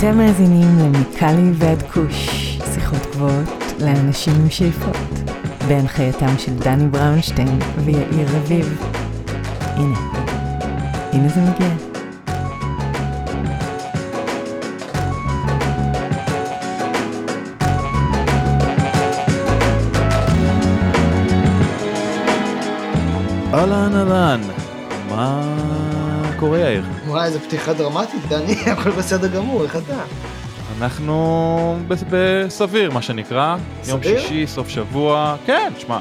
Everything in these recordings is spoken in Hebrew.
אתם מאזינים למיקלי ועד כוש, שיחות גבוהות לאנשים עם שאיפות, בהנחייתם של דני בראונשטיין ויאיר רביב. הנה, הנה זה מגיע. אהלן אהלן, קורה יאיר? וואי, איזה פתיחה דרמטית, דני, הכל בסדר גמור, איך אתה? אנחנו בסביר מה שנקרא, יום סביר? שישי, סוף שבוע, כן, שמע,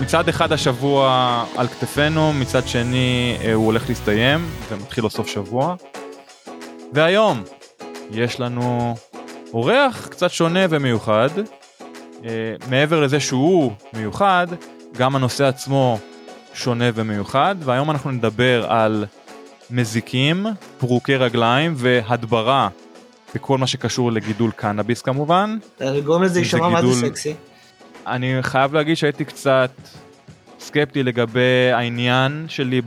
מצד אחד השבוע על כתפינו, מצד שני אה, הוא הולך להסתיים ומתחיל לו סוף שבוע, והיום יש לנו אורח קצת שונה ומיוחד, אה, מעבר לזה שהוא מיוחד, גם הנושא עצמו שונה ומיוחד, והיום אנחנו נדבר על מזיקים, פרוקי רגליים והדברה בכל מה שקשור לגידול קנאביס כמובן. גורם לזה זה להישמע מה זה סקסי. אני חייב להגיד שהייתי קצת סקפטי לגבי העניין שלי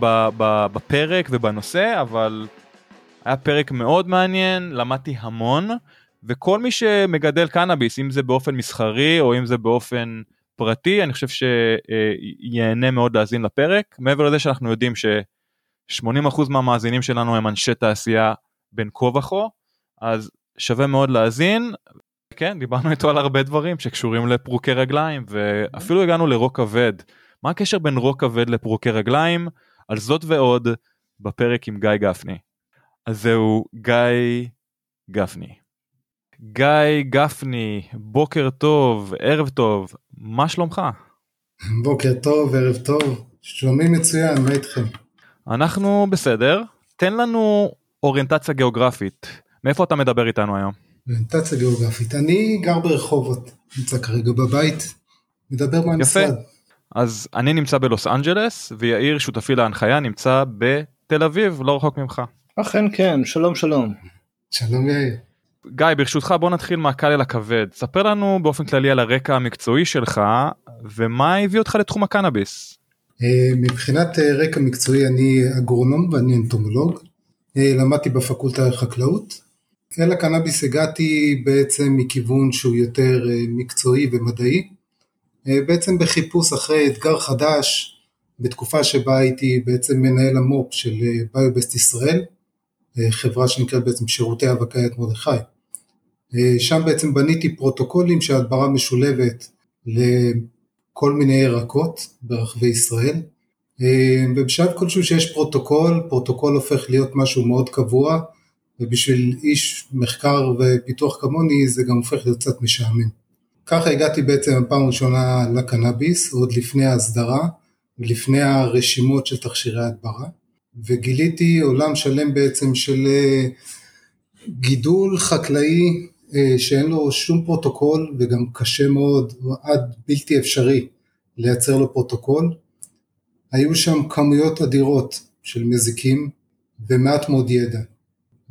בפרק ובנושא, אבל היה פרק מאוד מעניין, למדתי המון, וכל מי שמגדל קנאביס, אם זה באופן מסחרי או אם זה באופן פרטי, אני חושב שיהנה מאוד להאזין לפרק. מעבר לזה שאנחנו יודעים ש-80% מהמאזינים שלנו הם אנשי תעשייה בין כה וכה, אז שווה מאוד להאזין. כן, דיברנו איתו על הרבה דברים שקשורים לפרוקי רגליים, ואפילו הגענו לרוק כבד. מה הקשר בין רוק כבד לפרוקי רגליים? על זאת ועוד בפרק עם גיא גפני. אז זהו גיא גפני. גיא גפני, בוקר טוב, ערב טוב, מה שלומך? בוקר טוב, ערב טוב, שומעים מצוין, מה איתכם? אנחנו בסדר, תן לנו אוריינטציה גיאוגרפית. מאיפה אתה מדבר איתנו היום? אוריינטציה גיאוגרפית. אני גר ברחובות, נמצא כרגע בבית, מדבר מהמשרד. אז אני נמצא בלוס אנג'לס, ויאיר, שותפי להנחיה, נמצא בתל אביב, לא רחוק ממך. אכן כן, שלום שלום. שלום יאיר. גיא, ברשותך בוא נתחיל מהקל אל הכבד. ספר לנו באופן כללי על הרקע המקצועי שלך, ומה הביא אותך לתחום הקנאביס. אה, מבחינת אה, רקע מקצועי אני אגרונום ואני אנטומולוג. אה, למדתי בפקולטה לחקלאות. אל הקנאביס הגעתי בעצם מכיוון שהוא יותר מקצועי ומדעי. בעצם בחיפוש אחרי אתגר חדש, בתקופה שבה הייתי בעצם מנהל המו"פ של Biobest ישראל, חברה שנקראת בעצם שירותי האבקה יד מרדכי. שם בעצם בניתי פרוטוקולים של הדברה משולבת לכל מיני ירקות ברחבי ישראל. אה, ובשלב כלשהו שיש פרוטוקול, פרוטוקול הופך להיות משהו מאוד קבוע, ובשביל איש מחקר ופיתוח כמוני זה גם הופך להיות קצת משעמם. ככה הגעתי בעצם בפעם הראשונה לקנאביס, עוד לפני ההסדרה ולפני הרשימות של תכשירי הדברה, וגיליתי עולם שלם בעצם של אה, גידול חקלאי שאין לו שום פרוטוקול וגם קשה מאוד, עד בלתי אפשרי לייצר לו פרוטוקול. היו שם כמויות אדירות של מזיקים ומעט מאוד ידע.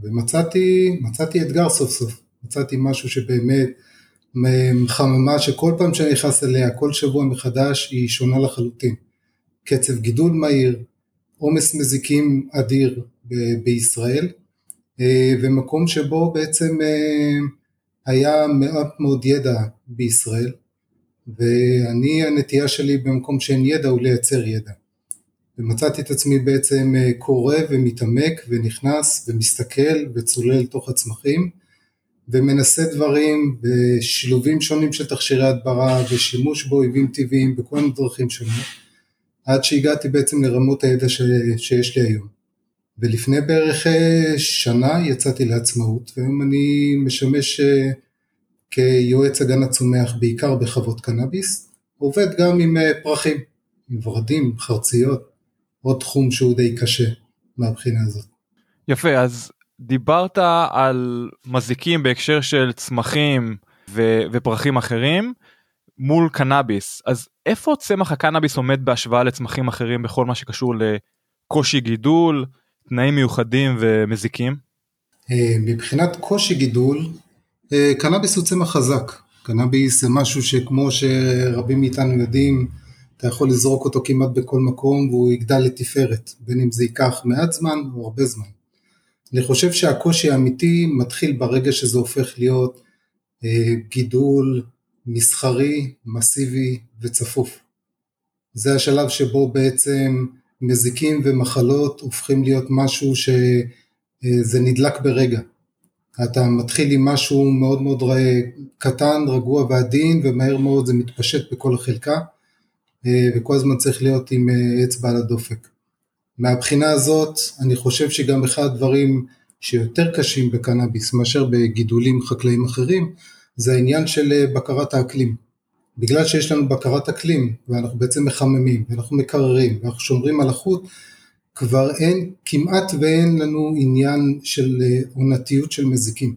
ומצאתי מצאתי אתגר סוף סוף, מצאתי משהו שבאמת חממה שכל פעם שאני נכנס אליה, כל שבוע מחדש, היא שונה לחלוטין. קצב גידול מהיר, עומס מזיקים אדיר ב- בישראל, אה, ומקום שבו בעצם אה, היה מעט מאוד ידע בישראל, ואני הנטייה שלי במקום שאין ידע הוא לייצר ידע. ומצאתי את עצמי בעצם אה, קורא ומתעמק ונכנס ומסתכל וצולל לתוך הצמחים ומנסה דברים בשילובים שונים של תכשירי הדברה ושימוש באויבים טבעיים בכל מיני דרכים שונות עד שהגעתי בעצם לרמות הידע ש... שיש לי היום. ולפני בערך אה, שנה יצאתי לעצמאות והיום אני משמש אה, כיועץ הגנת צומח בעיקר בחוות קנאביס, עובד גם עם אה, פרחים, עם ורדים, חרציות, עוד תחום שהוא די קשה מהבחינה הזאת. יפה, אז דיברת על מזיקים בהקשר של צמחים ו- ופרחים אחרים מול קנאביס, אז איפה צמח הקנאביס עומד בהשוואה לצמחים אחרים בכל מה שקשור לקושי גידול, תנאים מיוחדים ומזיקים? אה, מבחינת קושי גידול, אה, קנאביס הוא צמח חזק. קנאביס זה משהו שכמו שרבים מאיתנו יודעים, אתה יכול לזרוק אותו כמעט בכל מקום והוא יגדל לתפארת, בין אם זה ייקח מעט זמן או הרבה זמן. אני חושב שהקושי האמיתי מתחיל ברגע שזה הופך להיות אה, גידול מסחרי, מסיבי וצפוף. זה השלב שבו בעצם מזיקים ומחלות הופכים להיות משהו שזה נדלק ברגע. אתה מתחיל עם משהו מאוד מאוד קטן, רגוע ועדין, ומהר מאוד זה מתפשט בכל החלקה, אה, וכל הזמן צריך להיות עם אה, אצבע על הדופק. מהבחינה הזאת, אני חושב שגם אחד הדברים שיותר קשים בקנאביס מאשר בגידולים חקלאיים אחרים, זה העניין של אה, בקרת האקלים. בגלל שיש לנו בקרת אקלים, ואנחנו בעצם מחממים, ואנחנו מקררים, ואנחנו שומרים על החוט, כבר אין, כמעט ואין לנו עניין של אה, עונתיות של מזיקים.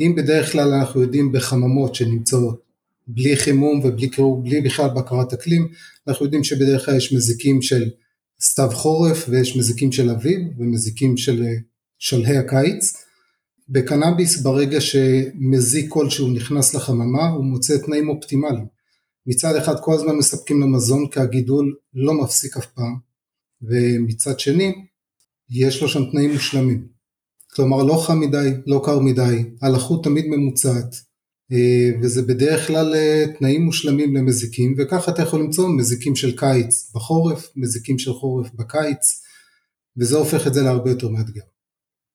אם בדרך כלל אנחנו יודעים בחממות שנמצאות בלי חימום ובלי קירור, בלי בכלל בקרת אקלים, אנחנו יודעים שבדרך כלל יש מזיקים של סתיו חורף ויש מזיקים של אביב ומזיקים של אה, שלהי הקיץ. בקנאביס ברגע שמזיק כלשהו נכנס לחממה הוא מוצא תנאים אופטימליים. מצד אחד כל הזמן מספקים לו מזון כי הגידול לא מפסיק אף פעם, ומצד שני יש לו שם תנאים מושלמים. כלומר לא חם מדי, לא קר מדי, הלחות תמיד ממוצעת, אה, וזה בדרך כלל אה, תנאים מושלמים למזיקים, וככה אתה יכול למצוא מזיקים של קיץ בחורף, מזיקים של חורף בקיץ, וזה הופך את זה להרבה יותר מאתגר.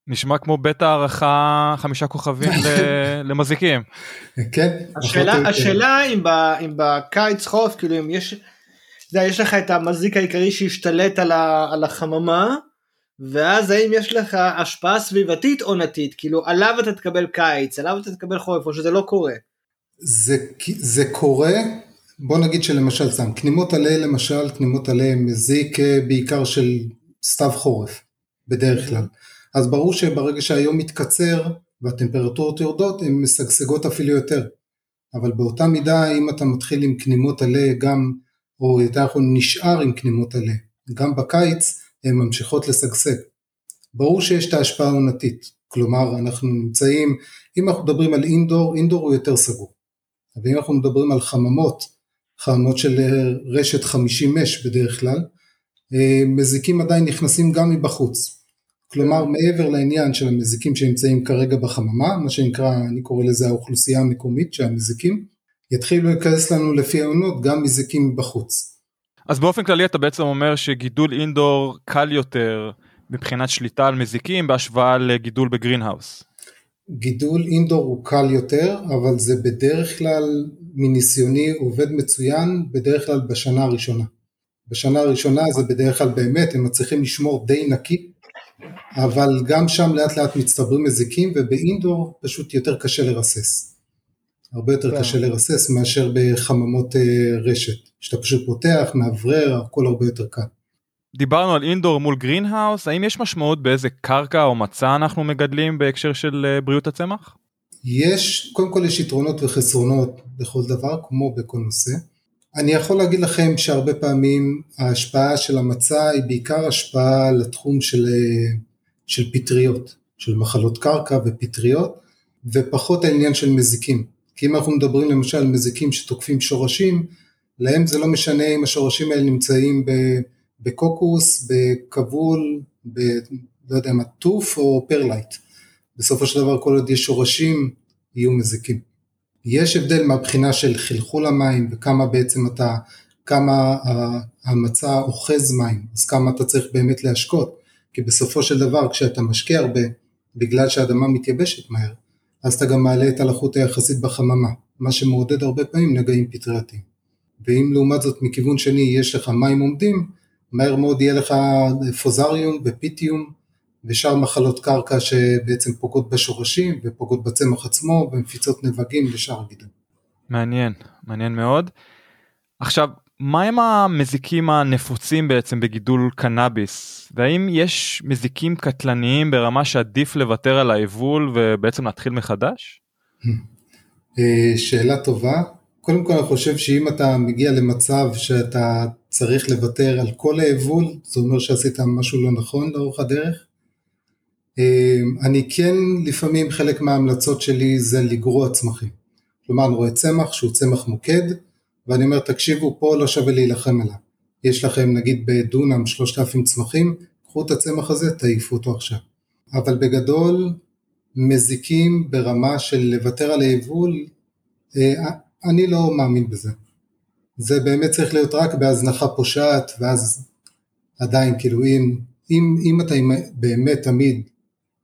נשמע כמו בית הערכה חמישה כוכבים למזיקים. כן. השאלה, השאלה אם, ב, אם בקיץ חורף כאילו אם יש, זה, יש לך את המזיק העיקרי שהשתלט על, ה, על החממה ואז האם יש לך השפעה סביבתית עונתית כאילו עליו אתה תקבל קיץ עליו אתה תקבל חורף או שזה לא קורה. זה, זה קורה בוא נגיד שלמשל סתם כנימות עלה למשל כנימות עלה מזיק אה, בעיקר של סתיו חורף בדרך כלל. אז ברור שברגע שהיום מתקצר והטמפרטורות יורדות הן משגשגות אפילו יותר. אבל באותה מידה אם אתה מתחיל עם כנימות עלה גם, או יותר נכון נשאר עם כנימות עלה, גם בקיץ הן ממשיכות לשגשג. ברור שיש את ההשפעה העונתית, כלומר אנחנו נמצאים, אם אנחנו מדברים על אינדור, אינדור הוא יותר סגור. אבל אם אנחנו מדברים על חממות, חממות של רשת 50 מש בדרך כלל, אה, מזיקים עדיין נכנסים גם מבחוץ. כלומר מעבר לעניין של המזיקים שנמצאים כרגע בחממה, מה שנקרא, אני קורא לזה האוכלוסייה המקומית שהמזיקים, יתחילו להיכנס לנו לפי העונות גם מזיקים בחוץ. אז באופן כללי אתה בעצם אומר שגידול אינדור קל יותר מבחינת שליטה על מזיקים בהשוואה לגידול בגרינהאוס. גידול אינדור הוא קל יותר, אבל זה בדרך כלל מניסיוני עובד מצוין בדרך כלל בשנה הראשונה. בשנה הראשונה זה בדרך כלל באמת, הם מצליחים לשמור די נקי אבל גם שם לאט לאט מצטברים מזיקים ובאינדור פשוט יותר קשה לרסס. הרבה יותר כן. קשה לרסס מאשר בחממות אה, רשת, שאתה פשוט פותח, מאוורר, הכל הרבה יותר קל. דיברנו על אינדור מול גרינהאוס, האם יש משמעות באיזה קרקע או מצע אנחנו מגדלים בהקשר של אה, בריאות הצמח? יש, קודם כל יש יתרונות וחסרונות בכל דבר, כמו בכל נושא. אני יכול להגיד לכם שהרבה פעמים ההשפעה של המצע היא בעיקר השפעה לתחום של, אה, של פטריות, של מחלות קרקע ופטריות, ופחות העניין של מזיקים. כי אם אנחנו מדברים למשל על מזיקים שתוקפים שורשים, להם זה לא משנה אם השורשים האלה נמצאים בקוקוס, בכבול, ב... לא יודע מה, טוף או פרלייט. בסופו של דבר כל עוד יש שורשים, יהיו מזיקים. יש הבדל מהבחינה של חלחול המים וכמה בעצם אתה, כמה המצע אוחז מים, אז כמה אתה צריך באמת להשקות, כי בסופו של דבר כשאתה משקיע הרבה, בגלל שהאדמה מתייבשת מהר, אז אתה גם מעלה את הלחות היחסית בחממה, מה שמעודד הרבה פעמים נגעים פטריאטיים. ואם לעומת זאת מכיוון שני יש לך מים עומדים, מהר מאוד יהיה לך פוזריום ופיטיום ושאר מחלות קרקע שבעצם פוגעות בשורשים ופוגעות בצמח עצמו ומפיצות נבגים ושאר הגידול. מעניין, מעניין מאוד. עכשיו, מהם המזיקים הנפוצים בעצם בגידול קנאביס? והאם יש מזיקים קטלניים ברמה שעדיף לוותר על היבול ובעצם להתחיל מחדש? אה, שאלה טובה. קודם כל אני חושב שאם אתה מגיע למצב שאתה צריך לוותר על כל היבול, זה אומר שעשית משהו לא נכון לאורך הדרך. אמ, אני כן, לפעמים חלק מההמלצות שלי זה לגרוע צמחים. כלומר, אני רואה צמח שהוא צמח מוקד, ואני אומר, תקשיבו, פה לא שווה להילחם עליו. יש לכם נגיד בדונם 3,000 צמחים, קחו את הצמח הזה, תעיפו אותו עכשיו. אבל בגדול מזיקים ברמה של לוותר על היבול, אה, אני לא מאמין בזה. זה באמת צריך להיות רק בהזנחה פושעת, ואז עדיין, כאילו, אם, אם, אם אתה באמת תמיד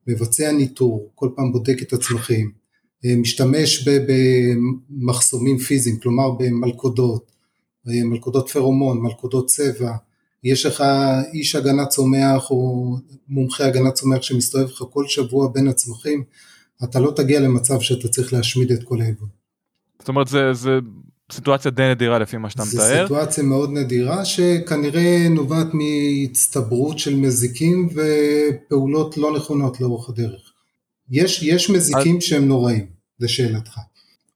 מבצע ניטור, כל פעם בודק את הצמחים, אה, משתמש במחסומים פיזיים, כלומר במלכודות, אה, מלכודות פרומון, מלכודות צבע, יש לך איש הגנת צומח או מומחה הגנת צומח שמסתובב לך כל שבוע בין הצמחים, אתה לא תגיע למצב שאתה צריך להשמיד את כל היבול. זאת אומרת זה, זה סיטואציה די נדירה לפי מה שאתה מתאר. זו סיטואציה מאוד נדירה שכנראה נובעת מהצטברות של מזיקים ופעולות לא נכונות לאורך הדרך. יש, יש מזיקים אז... שהם נוראים, לשאלתך.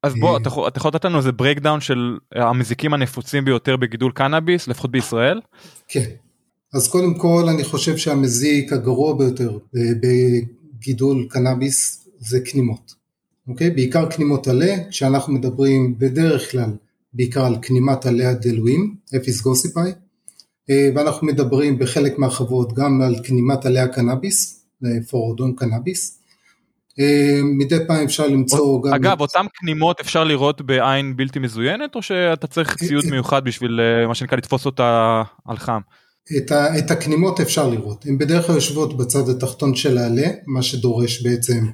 אז בוא, אתה יכול, אתה יכול לתת לנו איזה breakdown של המזיקים הנפוצים ביותר בגידול קנאביס, לפחות בישראל? כן. אז קודם כל אני חושב שהמזיק הגרוע ביותר בגידול קנאביס זה כנימות. אוקיי? בעיקר כנימות עלה, כשאנחנו מדברים בדרך כלל בעיקר על כנימת עלה הדלועיים, Aphis gossypii, אה, ואנחנו מדברים בחלק מהחוות גם על כנימת עלי הקנאביס, פורודון קנאביס. אה, מדי פעם אפשר למצוא גם... אגב, אותם כנימות אפשר לראות בעין בלתי מזוינת, או שאתה צריך ציוד אה, מיוחד בשביל מה שנקרא לתפוס אותה על חם? את, ה, את הכנימות אפשר לראות, הן בדרך כלל יושבות בצד התחתון של העלה, מה שדורש בעצם אה,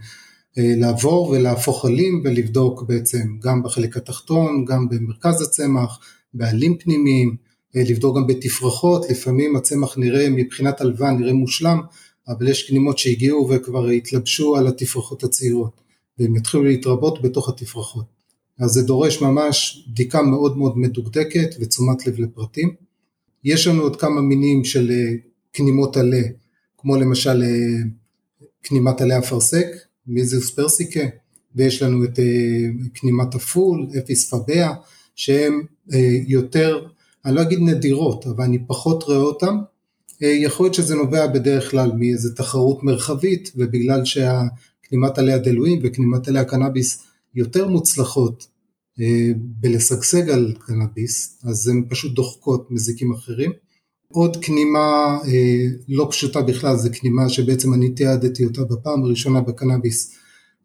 לעבור ולהפוך עלים ולבדוק בעצם גם בחלק התחתון, גם במרכז הצמח, בעלים פנימיים, אה, לבדוק גם בתפרחות, לפעמים הצמח נראה מבחינת הלבן נראה מושלם, אבל יש כנימות שהגיעו וכבר התלבשו על התפרחות הצעירות, והם יתחילו להתרבות בתוך התפרחות. אז זה דורש ממש בדיקה מאוד מאוד מדוקדקת ותשומת לב לפרטים. יש לנו עוד כמה מינים של אה, כנימות עלה, כמו למשל כנימת עלה אפרסק, מיזוס פרסיקה, ויש לנו את כנימת אה, הפול, אפיס פביה, שהם אה, יותר, אני לא אגיד נדירות, אבל אני פחות רואה אותם. אה, יכול להיות שזה נובע בדרך כלל מאיזו תחרות מרחבית, ובגלל שהכנימת עלי הדלויים וכנימת עלי הקנאביס יותר מוצלחות בלשגשג על קנאביס, אז הן פשוט דוחקות מזיקים אחרים. עוד כנימה אה, לא פשוטה בכלל, זה כנימה שבעצם אני תיעדתי אותה בפעם הראשונה בקנאביס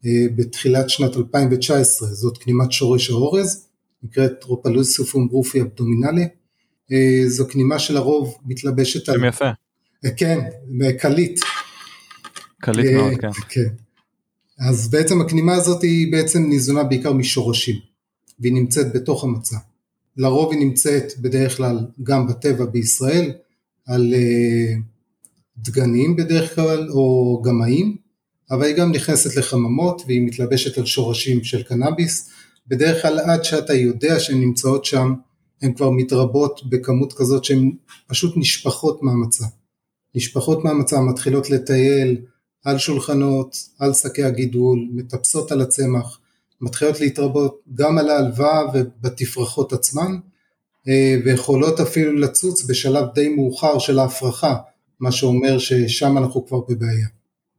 אה, בתחילת שנת 2019, זאת כנימת שורש האורז, נקראת טרופלוסיפום ברופי אבדומינלי, אה, זו כנימה שלרוב מתלבשת על... שם יפה. אה, כן, קליט. קליט אה, מאוד, כן. כן. אז בעצם הכנימה הזאת היא בעצם ניזונה בעיקר משורשים, והיא נמצאת בתוך המצע. לרוב היא נמצאת בדרך כלל גם בטבע בישראל, על אה, דגנים בדרך כלל או גמאים, אבל היא גם נכנסת לחממות והיא מתלבשת על שורשים של קנאביס, בדרך כלל עד שאתה יודע שהן נמצאות שם, הן כבר מתרבות בכמות כזאת שהן פשוט נשפחות מהמצע. נשפחות מהמצע, מתחילות לטייל על שולחנות, על שקי הגידול, מטפסות על הצמח, מתחילות להתרבות גם על ההלוואה ובתפרחות עצמן, אה, ויכולות אפילו לצוץ בשלב די מאוחר של ההפרחה, מה שאומר ששם אנחנו כבר בבעיה.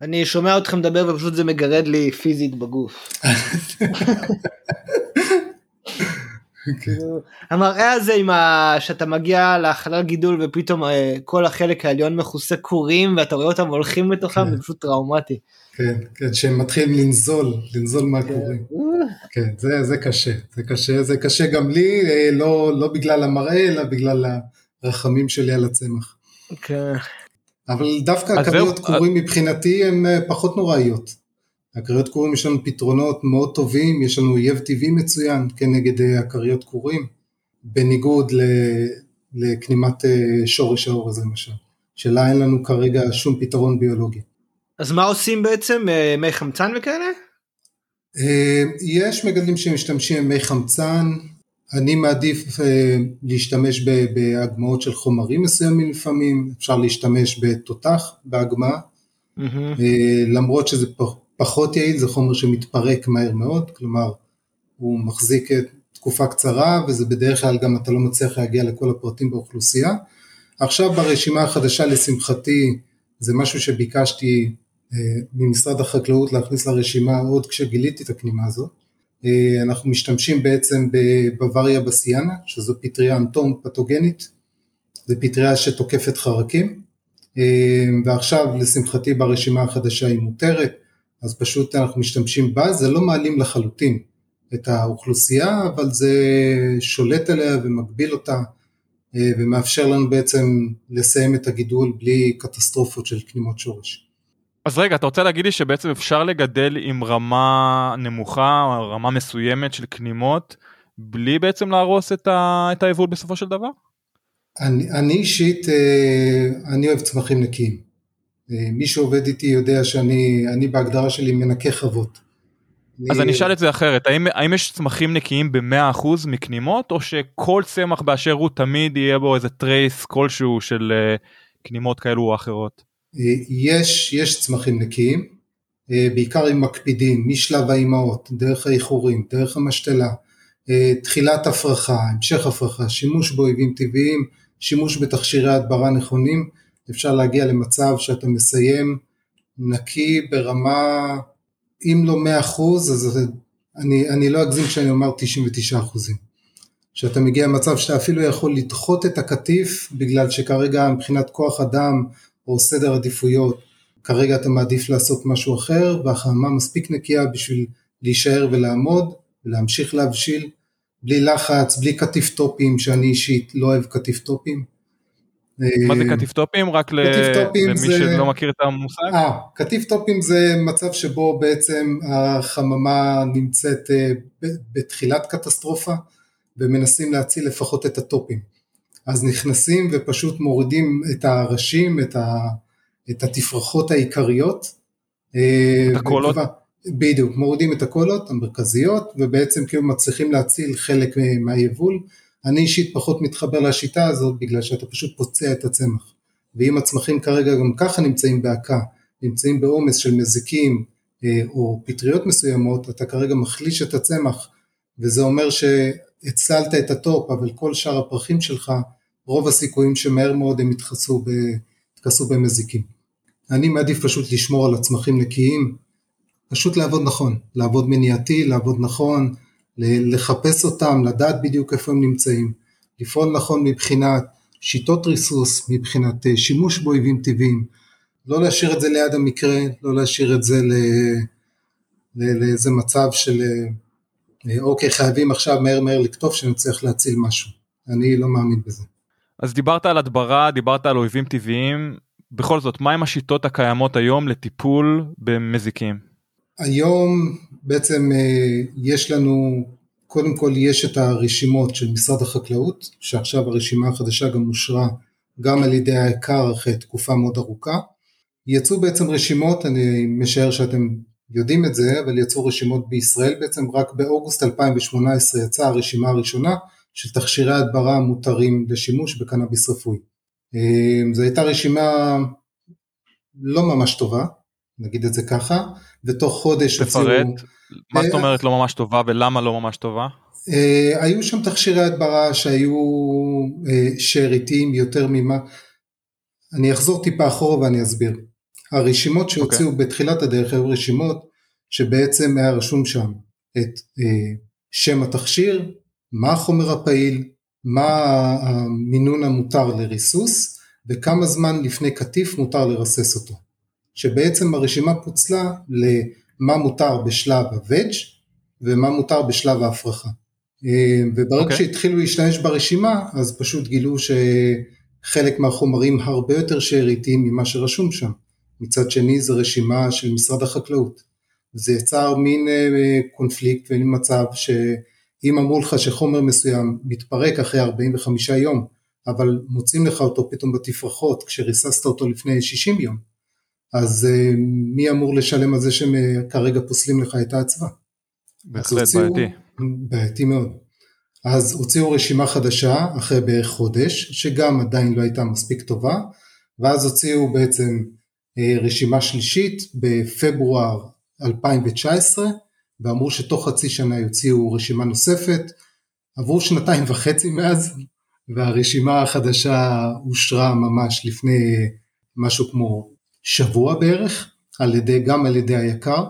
אני שומע אותך מדבר ופשוט זה מגרד לי פיזית בגוף. כאילו, המראה הזה עם ה... שאתה מגיע לחלל גידול ופתאום אה, כל החלק העליון מכוסה קורים ואתה רואה אותם הולכים בתוכם זה פשוט טראומטי. כן, כן, שהם מתחילים לנזול, לנזול מהקורים. כן, זה, זה קשה, זה קשה, זה קשה גם לי, אה, לא, לא בגלל המראה, אלא בגלל הרחמים שלי על הצמח. כן. אבל דווקא הכריות קורים מבחינתי הן אה, פחות נוראיות. הכריות קורים יש לנו פתרונות מאוד טובים, יש לנו אויב טבעי מצוין כנגד כן, הכריות קורים, בניגוד לכנימת שורש האורז למשל, שלה אין לנו כרגע שום פתרון ביולוגי. אז מה עושים בעצם? אה, מי חמצן וכאלה? אה, יש מגדלים שמשתמשים במי חמצן, אני מעדיף אה, להשתמש בהגמאות של חומרים מסוימים לפעמים, אפשר להשתמש בתותח בהגמאה, mm-hmm. למרות שזה פחות יעיל, זה חומר שמתפרק מהר מאוד, כלומר הוא מחזיק תקופה קצרה וזה בדרך כלל גם אתה לא מצליח להגיע לכל הפרטים באוכלוסייה. עכשיו ברשימה החדשה לשמחתי זה משהו שביקשתי ממשרד החקלאות להכניס לרשימה עוד כשגיליתי את הכנימה הזאת. אה, אנחנו משתמשים בעצם בבוואריה בסיאנה, שזו פטריה אנטום פתוגנית, זו פטריה שתוקפת חרקים, ועכשיו לשמחתי ברשימה החדשה היא מותרת, אז פשוט אנחנו משתמשים בה, זה לא מעלים לחלוטין את האוכלוסייה, אבל זה שולט עליה ומגביל אותה ומאפשר לנו בעצם לסיים את הגידול בלי קטסטרופות של כנימות שורש. אז רגע, אתה רוצה להגיד לי שבעצם אפשר לגדל עם רמה נמוכה, או רמה מסוימת של כנימות, בלי בעצם להרוס את, ה... את היבול בסופו של דבר? אני, אני אישית, אה, אני אוהב צמחים נקיים. אה, מי שעובד איתי יודע שאני בהגדרה שלי מנקה חוות. אז אני אשאל את זה אחרת, האם, האם יש צמחים נקיים ב-100% מכנימות, או שכל צמח באשר הוא תמיד יהיה בו איזה trace כלשהו של uh, כנימות כאלו או אחרות? יש, יש צמחים נקיים, בעיקר אם מקפידים משלב האימהות, דרך הייחורים, דרך המשתלה, תחילת הפרחה, המשך הפרחה, שימוש באויבים טבעיים, שימוש בתכשירי הדברה נכונים, אפשר להגיע למצב שאתה מסיים נקי ברמה, אם לא 100 אז אני, אני לא אגזים כשאני אומר 99 אחוזים. שאתה מגיע למצב שאתה אפילו יכול לדחות את הקטיף בגלל שכרגע מבחינת כוח אדם או סדר עדיפויות, כרגע אתה מעדיף לעשות משהו אחר והחממה מספיק נקייה בשביל להישאר ולעמוד ולהמשיך להבשיל בלי לחץ, בלי קטיף טופים שאני אישית לא אוהב קטיף טופים. מה זה קטיף טופים? רק למי זה... שלא מכיר את המושג? אה, קטיף טופים זה מצב שבו בעצם החממה נמצאת אה, בתחילת קטסטרופה ומנסים להציל לפחות את הטופים. אז נכנסים ופשוט מורידים את הראשים, את, ה, את התפרחות העיקריות. אה, את הקולות? בדיוק, מורידים את הקולות המרכזיות ובעצם כאילו מצליחים להציל חלק מהיבול. אני אישית פחות מתחבר לשיטה הזאת בגלל שאתה פשוט פוצע את הצמח. ואם הצמחים כרגע גם ככה נמצאים בעקה, נמצאים בעומס של מזיקים אה, או פטריות מסוימות, אתה כרגע מחליש את הצמח וזה אומר שהצלת את ה top אבל כל שאר הפרחים שלך רוב הסיכויים שמהר מאוד הם יתכסו, ב, יתכסו במזיקים. אני מעדיף פשוט לשמור על הצמחים נקיים, פשוט לעבוד נכון, לעבוד מניעתי, לעבוד נכון, לחפש אותם, לדעת בדיוק איפה הם נמצאים, לפעול נכון מבחינת שיטות ריסוס, מבחינת אה, שימוש באויבים טבעיים, לא להשאיר את זה ליד המקרה, לא להשאיר את זה לאיזה מצב של אה, אוקיי חייבים עכשיו מהר מהר לקטוף שנצליח להציל משהו, אני לא מאמין בזה. אז דיברת על הדברה, דיברת על אויבים טבעיים, בכל זאת, מהם השיטות הקיימות היום לטיפול במזיקים? היום בעצם אה, יש לנו, קודם כל יש את הרשימות של משרד החקלאות, שעכשיו הרשימה החדשה גם אושרה גם על ידי העיקר אחרי תקופה מאוד ארוכה. יצאו בעצם רשימות, אני משער שאתם יודעים את זה, אבל יצאו רשימות בישראל בעצם, רק באוגוסט 2018 יצאה הרשימה הראשונה של תכשירי הדברה המותרים לשימוש בקנאביס רפואי. אה, זו הייתה רשימה לא ממש טובה, נגיד את זה ככה, ותוך חודש הוציאו... תפרט, מה זאת אה, אומרת לא ממש טובה ולמה לא ממש טובה? אה, היו שם תכשירי הדברה שהיו שאריתיים יותר ממה, אני אחזור טיפה אחורה ואני אסביר. הרשימות שהוציאו okay. אוקיי. בתחילת הדרך היו רשימות שבעצם היה רשום שם את שם התכשיר, מה החומר הפעיל, מה המינון המותר לריסוס וכמה זמן לפני קטיף מותר לרסס אותו. שבעצם הרשימה פוצלה למה מותר בשלב הוודג' ומה מותר בשלב ההפרחה. וברגע okay. אוקיי. שהתחילו להשתמש ברשימה אז פשוט גילו שחלק מהחומרים הרבה יותר שאריתיים ממה שרשום שם. מצד שני זו רשימה של משרד החקלאות. זה יצר מין אה, קונפליקט ומין מצב ש... אם אמרו לך שחומר מסוים מתפרק אחרי 45 יום, אבל מוצאים לך אותו פתאום בתפרחות כשריססת אותו לפני 60 יום, אז uh, מי אמור לשלם על זה שהם uh, כרגע פוסלים לך את האצווה? בהחלט בעייתי. בעייתי מאוד. אז הוציאו רשימה חדשה אחרי בערך חודש, שגם עדיין לא הייתה מספיק טובה, ואז הוציאו בעצם uh, רשימה שלישית בפברואר 2019, ואמרו שתוך חצי שנה יוציאו רשימה נוספת, עברו שנתיים וחצי מאז, והרשימה החדשה אושרה ממש לפני משהו כמו שבוע בערך, על ידי, גם על ידי היקר.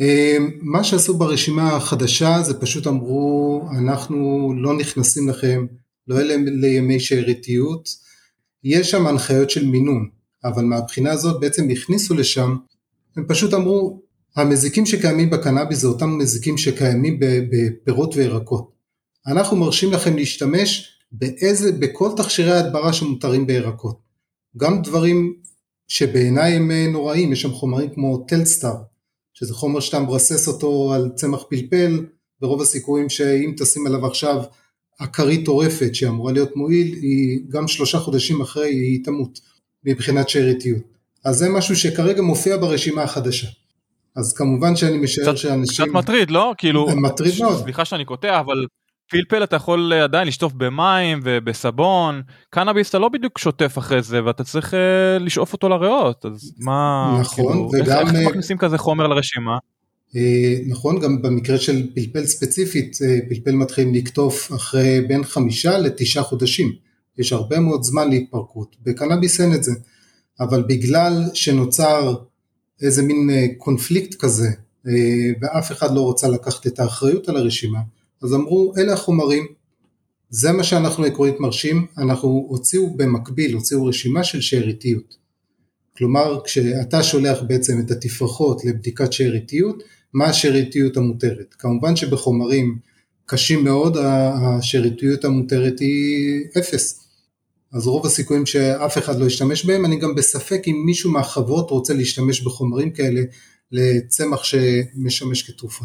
אמ, מה שעשו ברשימה החדשה זה פשוט אמרו אנחנו לא נכנסים לכם, לא אלה לימי שאריתיות, יש שם הנחיות של מינון, אבל מהבחינה הזאת בעצם הכניסו לשם, הם פשוט אמרו, המזיקים שקיימים בקנאביס זה אותם מזיקים שקיימים בפירות וירקות. אנחנו מרשים לכם להשתמש באיזה, בכל תכשירי ההדברה שמותרים בירקות. גם דברים שבעיניי הם אה, נוראים, יש שם חומרים כמו טלסטאר, שזה חומר שאתה מרסס אותו על צמח פלפל, ברוב הסיכויים שאם תשים עליו עכשיו הכרית טורפת שאמורה להיות מועיל, היא גם שלושה חודשים אחרי היא תמות מבחינת שאריתיות. אז זה משהו שכרגע מופיע ברשימה החדשה. אז כמובן שאני משער שאנשים... קצת מטריד, לא? כאילו... מטריד מאוד. סליחה שאני קוטע, אבל פלפל אתה יכול אה, עדיין לשטוף במים ובסבון, קנאביס אתה לא בדיוק שוטף אחרי זה ואתה צריך uh, לשאוף אותו לריאות, אז מה... נכון, כאילו, וגם... איך, איך מכניסים כזה חומר לרשימה? אה, נכון, גם במקרה של פלפל ספציפית, אה, פלפל מתחילים לקטוף אחרי בין חמישה לתשעה חודשים. יש הרבה מאוד זמן להתפרקות, בקנאביס אין את זה, אבל בגלל שנוצר איזה מין אה, קונפליקט כזה, ואף אחד לא רוצה לקחת את האחריות על הרשימה, אז אמרו אלה החומרים, זה מה שאנחנו עקרונית מרשים, אנחנו הוציאו במקביל, הוציאו רשימה של שאריתיות. כלומר כשאתה שולח בעצם את התפרחות לבדיקת שאריתיות, מה השאריתיות המותרת. כמובן שבחומרים קשים מאוד השאריתיות המותרת היא אפס. אז רוב הסיכויים שאף אחד לא ישתמש בהם, אני גם בספק אם מישהו מהחוות רוצה להשתמש בחומרים כאלה לצמח שמשמש כתרופה.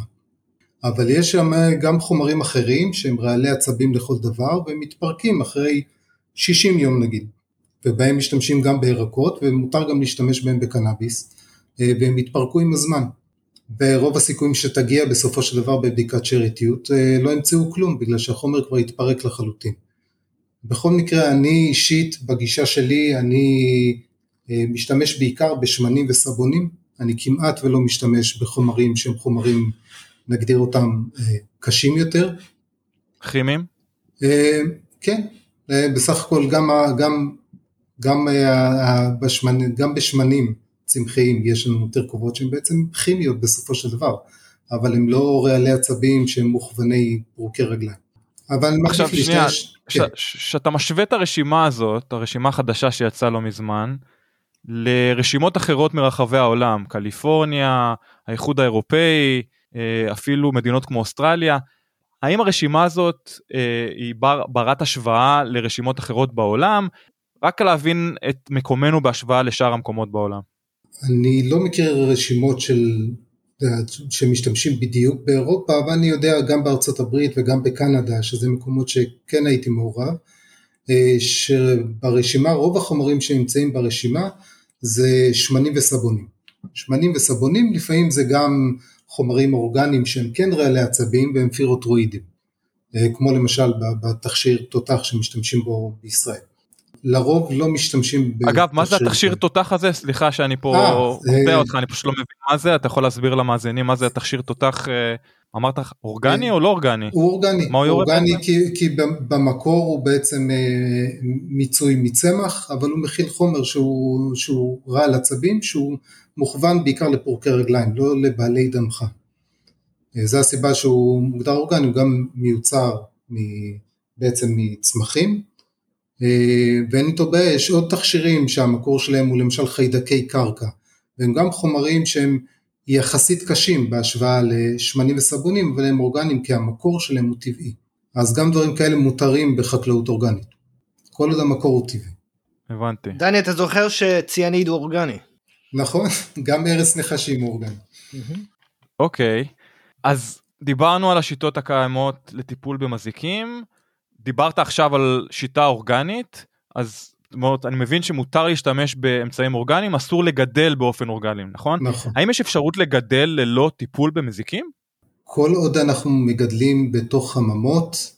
אבל יש שם גם חומרים אחרים שהם רעלי עצבים לכל דבר והם מתפרקים אחרי 60 יום נגיד, ובהם משתמשים גם בירקות ומותר גם להשתמש בהם בקנאביס, אה, והם יתפרקו עם הזמן. ורוב הסיכויים שתגיע בסופו של דבר בבדיקת שאריתיות אה, לא ימצאו כלום בגלל שהחומר כבר יתפרק לחלוטין. בכל מקרה אני אישית בגישה שלי אני אה, משתמש בעיקר בשמנים וסבונים, אני כמעט ולא משתמש בחומרים שהם חומרים נגדיר אותם אה, קשים יותר. כימיים? כן, בסך הכל גם, גם, גם, בשמנ, גם בשמנים צמחיים, יש לנו תרכובות שהן בעצם כימיות בסופו של דבר, אבל הם לא רעלי עצבים שהם מוכווני פרוקי רגליים. אבל עכשיו שנייה, כשאתה כן. משווה את הרשימה הזאת, הרשימה החדשה שיצאה לא מזמן, לרשימות אחרות מרחבי העולם, קליפורניה, האיחוד האירופאי, אה, אפילו מדינות כמו אוסטרליה, האם הרשימה הזאת אה, היא בר, ברת השוואה לרשימות אחרות בעולם? רק להבין את מקומנו בהשוואה לשאר המקומות בעולם. אני לא מכיר רשימות של, שמשתמשים בדיוק באירופה, אבל אני יודע גם בארצות הברית וגם בקנדה, שזה מקומות שכן הייתי מעורב, אה, שברשימה, רוב החומרים שנמצאים ברשימה זה שמנים וסבונים. שמנים וסבונים לפעמים זה גם חומרים אורגניים שהם כן רעלי עצבים והם פירוטרואידים, אה, כמו למשל בתכשיר תותח שמשתמשים בו בישראל. לרוב לא משתמשים אגב מה זה התכשיר תותח הזה סליחה שאני פה אה, קוטע אותך אני פשוט לא מבין מה זה אתה יכול להסביר למאזינים מה זה התכשיר תותח אה, אמרת אורגני או לא אורגני? הוא אורגני, הוא אורגני כי, כי במקור הוא בעצם אה, מיצוי מצמח אבל הוא מכיל חומר שהוא, שהוא רע על עצבים שהוא מוכוון בעיקר לפורקי רגליים לא לבעלי דמך. זה הסיבה שהוא מוגדר אורגני הוא גם מיוצר בעצם מצמחים אה, ואין איתו בעיה, יש עוד תכשירים שהמקור שלהם הוא למשל חיידקי קרקע, והם גם חומרים שהם יחסית קשים בהשוואה לשמנים וסבונים, אבל הם אורגניים כי המקור שלהם הוא טבעי. אז גם דברים כאלה מותרים בחקלאות אורגנית, כל עוד המקור הוא טבעי. הבנתי. דני, אתה זוכר שציאניד הוא אורגני? נכון, גם ארץ נחשים הוא אורגני. אוקיי, אז דיברנו על השיטות הקיימות לטיפול במזיקים, דיברת עכשיו על שיטה אורגנית, אז אומרת, אני מבין שמותר להשתמש באמצעים אורגניים, אסור לגדל באופן אורגני, נכון? נכון. האם יש אפשרות לגדל ללא טיפול במזיקים? כל עוד אנחנו מגדלים בתוך חממות,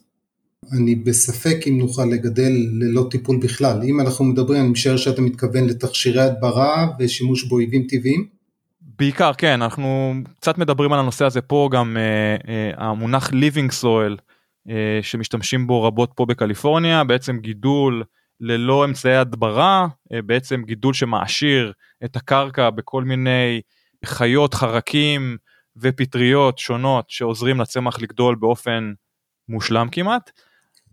אני בספק אם נוכל לגדל ללא טיפול בכלל. אם אנחנו מדברים, אני משער שאתה מתכוון לתכשירי הדברה ושימוש באויבים טבעיים? בעיקר כן, אנחנו קצת מדברים על הנושא הזה פה, גם אה, אה, המונח living soil. אה, שמשתמשים בו רבות פה בקליפורניה, בעצם גידול ללא אמצעי הדברה, אה, בעצם גידול שמעשיר את הקרקע בכל מיני חיות, חרקים ופטריות שונות שעוזרים לצמח לגדול באופן מושלם כמעט.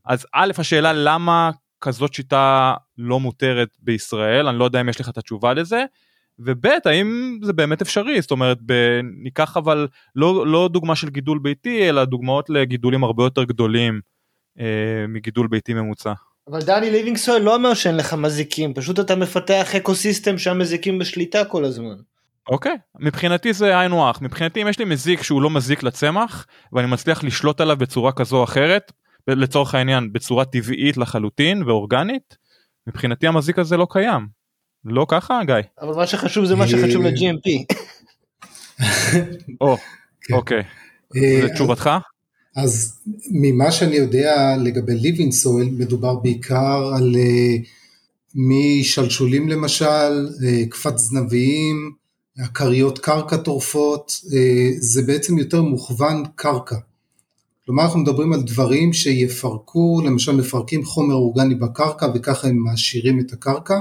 אז א', השאלה למה כזאת שיטה לא מותרת בישראל, אני לא יודע אם יש לך את התשובה לזה. וב' האם זה באמת אפשרי זאת אומרת ב... ניקח אבל לא לא דוגמה של גידול ביתי אלא דוגמאות לגידולים הרבה יותר גדולים אה, מגידול ביתי ממוצע. אבל דני ליבינגסון לא אומר שאין לך מזיקים פשוט אתה מפתח אקו סיסטם שהמזיקים בשליטה כל הזמן. אוקיי מבחינתי זה היינו הך מבחינתי אם יש לי מזיק שהוא לא מזיק לצמח ואני מצליח לשלוט עליו בצורה כזו או אחרת לצורך העניין בצורה טבעית לחלוטין ואורגנית מבחינתי המזיק הזה לא קיים לא ככה גיא? אבל מה שחשוב זה מה שחשוב ל-GMP. כן. אוקיי. זה אה? אז ממה שאני יודע לגבי ליבינג סויל מדובר בעיקר על אה, משלשולים למשל, אה, קפץ זנביים, הכריות קרקע טורפות, זה בעצם יותר מוכוון קרקע. כלומר אנחנו מדברים על דברים שיפרקו, למשל מפרקים חומר אורגני בקרקע וככה הם מעשירים את הקרקע.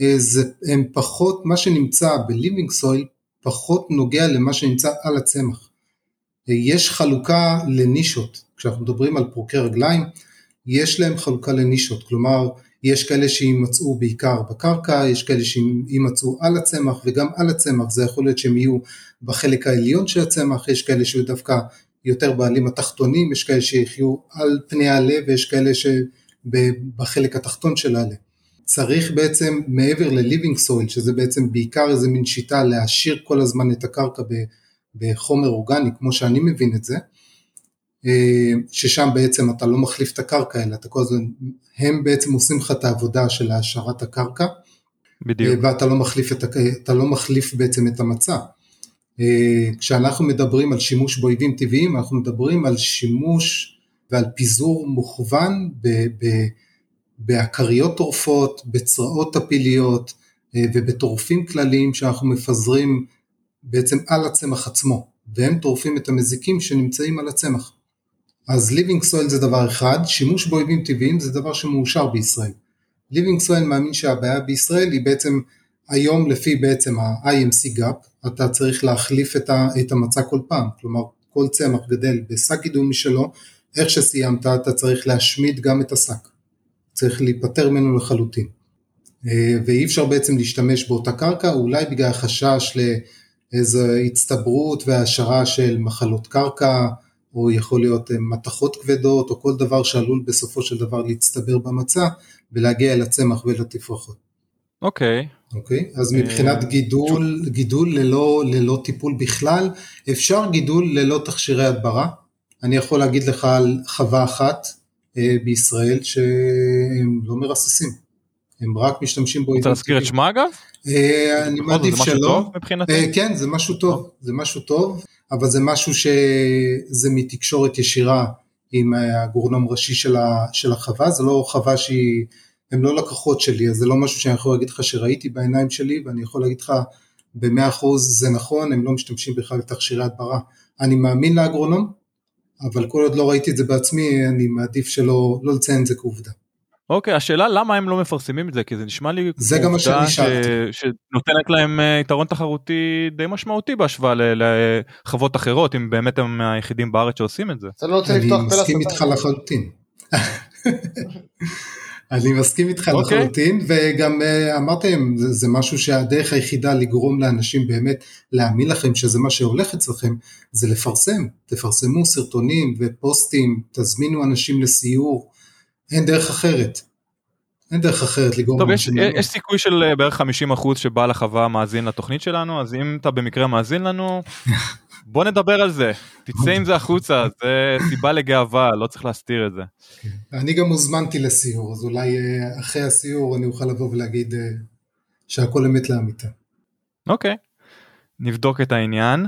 אה, זה, הם פחות, מה שנמצא בליבינג סויל פחות נוגע למה שנמצא על הצמח. אה, יש חלוקה לנישות, כשאנחנו מדברים על פורקי רגליים, יש להם חלוקה לנישות, כלומר יש כאלה שימצאו בעיקר בקרקע, יש כאלה שימצאו על הצמח וגם על הצמח, זה יכול להיות שהם יהיו בחלק העליון של הצמח, יש כאלה שיהיו דווקא יותר בעלים התחתונים, יש כאלה שיחיו על פני העלה ויש כאלה שבחלק התחתון של העלה. צריך בעצם מעבר ל-living soil, שזה בעצם בעיקר איזה מין שיטה להעשיר כל הזמן את הקרקע בחומר אורגני, כמו שאני מבין את זה, אה, ששם בעצם אתה לא מחליף את הקרקע, אלא אתה כל הזמן, הם בעצם עושים לך את העבודה של העשרת הקרקע, בדיוק. אה, ואתה לא מחליף, את, אתה לא מחליף בעצם את המצע. אה, כשאנחנו מדברים על שימוש באויבים טבעיים, אנחנו מדברים על שימוש ועל פיזור מוכוון ב, ב, בעקריות טורפות, בצרעות טפיליות אה, ובטורפים כלליים שאנחנו מפזרים בעצם על הצמח עצמו, והם טורפים את המזיקים שנמצאים על הצמח. אז ליבינג סויל זה דבר אחד, שימוש באויבים טבעיים זה דבר שמאושר בישראל. ליבינג סויל מאמין שהבעיה בישראל היא בעצם היום לפי בעצם ה-IMC GAP, אתה צריך להחליף את המצע כל פעם, כלומר כל צמח גדל בשק גידול משלו, איך שסיימת אתה צריך להשמיד גם את השק. צריך להיפטר ממנו לחלוטין. אה, ואי אפשר בעצם להשתמש באותה קרקע, אולי בגלל החשש לאיזו הצטברות והעשרה של מחלות קרקע, או יכול להיות אה, מתכות כבדות, או כל דבר שעלול בסופו של דבר להצטבר במצע, ולהגיע אל הצמח ולתפרחות. אוקיי. Okay. אוקיי? Okay? אז מבחינת אה, גידול, גידול ללא, ללא טיפול בכלל, אפשר גידול ללא תכשירי הדברה. אני יכול להגיד לך על חווה אחת, אה, בישראל שהם לא מרססים, הם רק משתמשים בו. רוצה להזכיר את שמה אגב? אה, אני מעדיף שלא. אה, כן, זה משהו טוב, זה משהו טוב, אבל זה משהו שזה מתקשורת ישירה עם הגורנום ראשי של החווה, זה לא חווה שהיא, הם לא לקוחות שלי, אז זה לא משהו שאני יכול להגיד לך שראיתי בעיניים שלי, ואני יכול להגיד לך במאה אחוז זה נכון, הם לא משתמשים בכלל בתכשירי הדברה. אני מאמין לאגרונום, אבל כל עוד לא ראיתי את זה בעצמי, אני מעדיף שלא לא לציין את זה כעובדה. אוקיי, השאלה למה הם לא מפרסמים את זה, כי זה נשמע לי זה גם מה שאני שאלתי. שנותנת להם אה, יתרון תחרותי די משמעותי בהשוואה לחוות אחרות, אם באמת הם היחידים בארץ שעושים את זה. לא אני מסכים איתך לחלוטין. אני מסכים איתך okay. אוקיי. לחלוטין, וגם uh, אמרתם, זה, זה משהו שהדרך היחידה לגרום לאנשים באמת להאמין לכם שזה מה שהולך אצלכם, זה לפרסם, תפרסמו סרטונים ופוסטים, תזמינו אנשים לסיור, אין דרך אחרת. אין דרך אחרת לגרום טוב, יש, יש סיכוי של אה, בערך 50% שבעל החווה מאזין לתוכנית שלנו, אז אם אתה במקרה מאזין לנו, בוא נדבר על זה, תצא עם זה החוצה, זה סיבה לגאווה, לא צריך להסתיר את זה. כן. אני גם הוזמנתי לסיור, אז אולי אה, אחרי הסיור אני אוכל לבוא ולהגיד אה, שהכל אמת לאמיתה. אוקיי, נבדוק את העניין.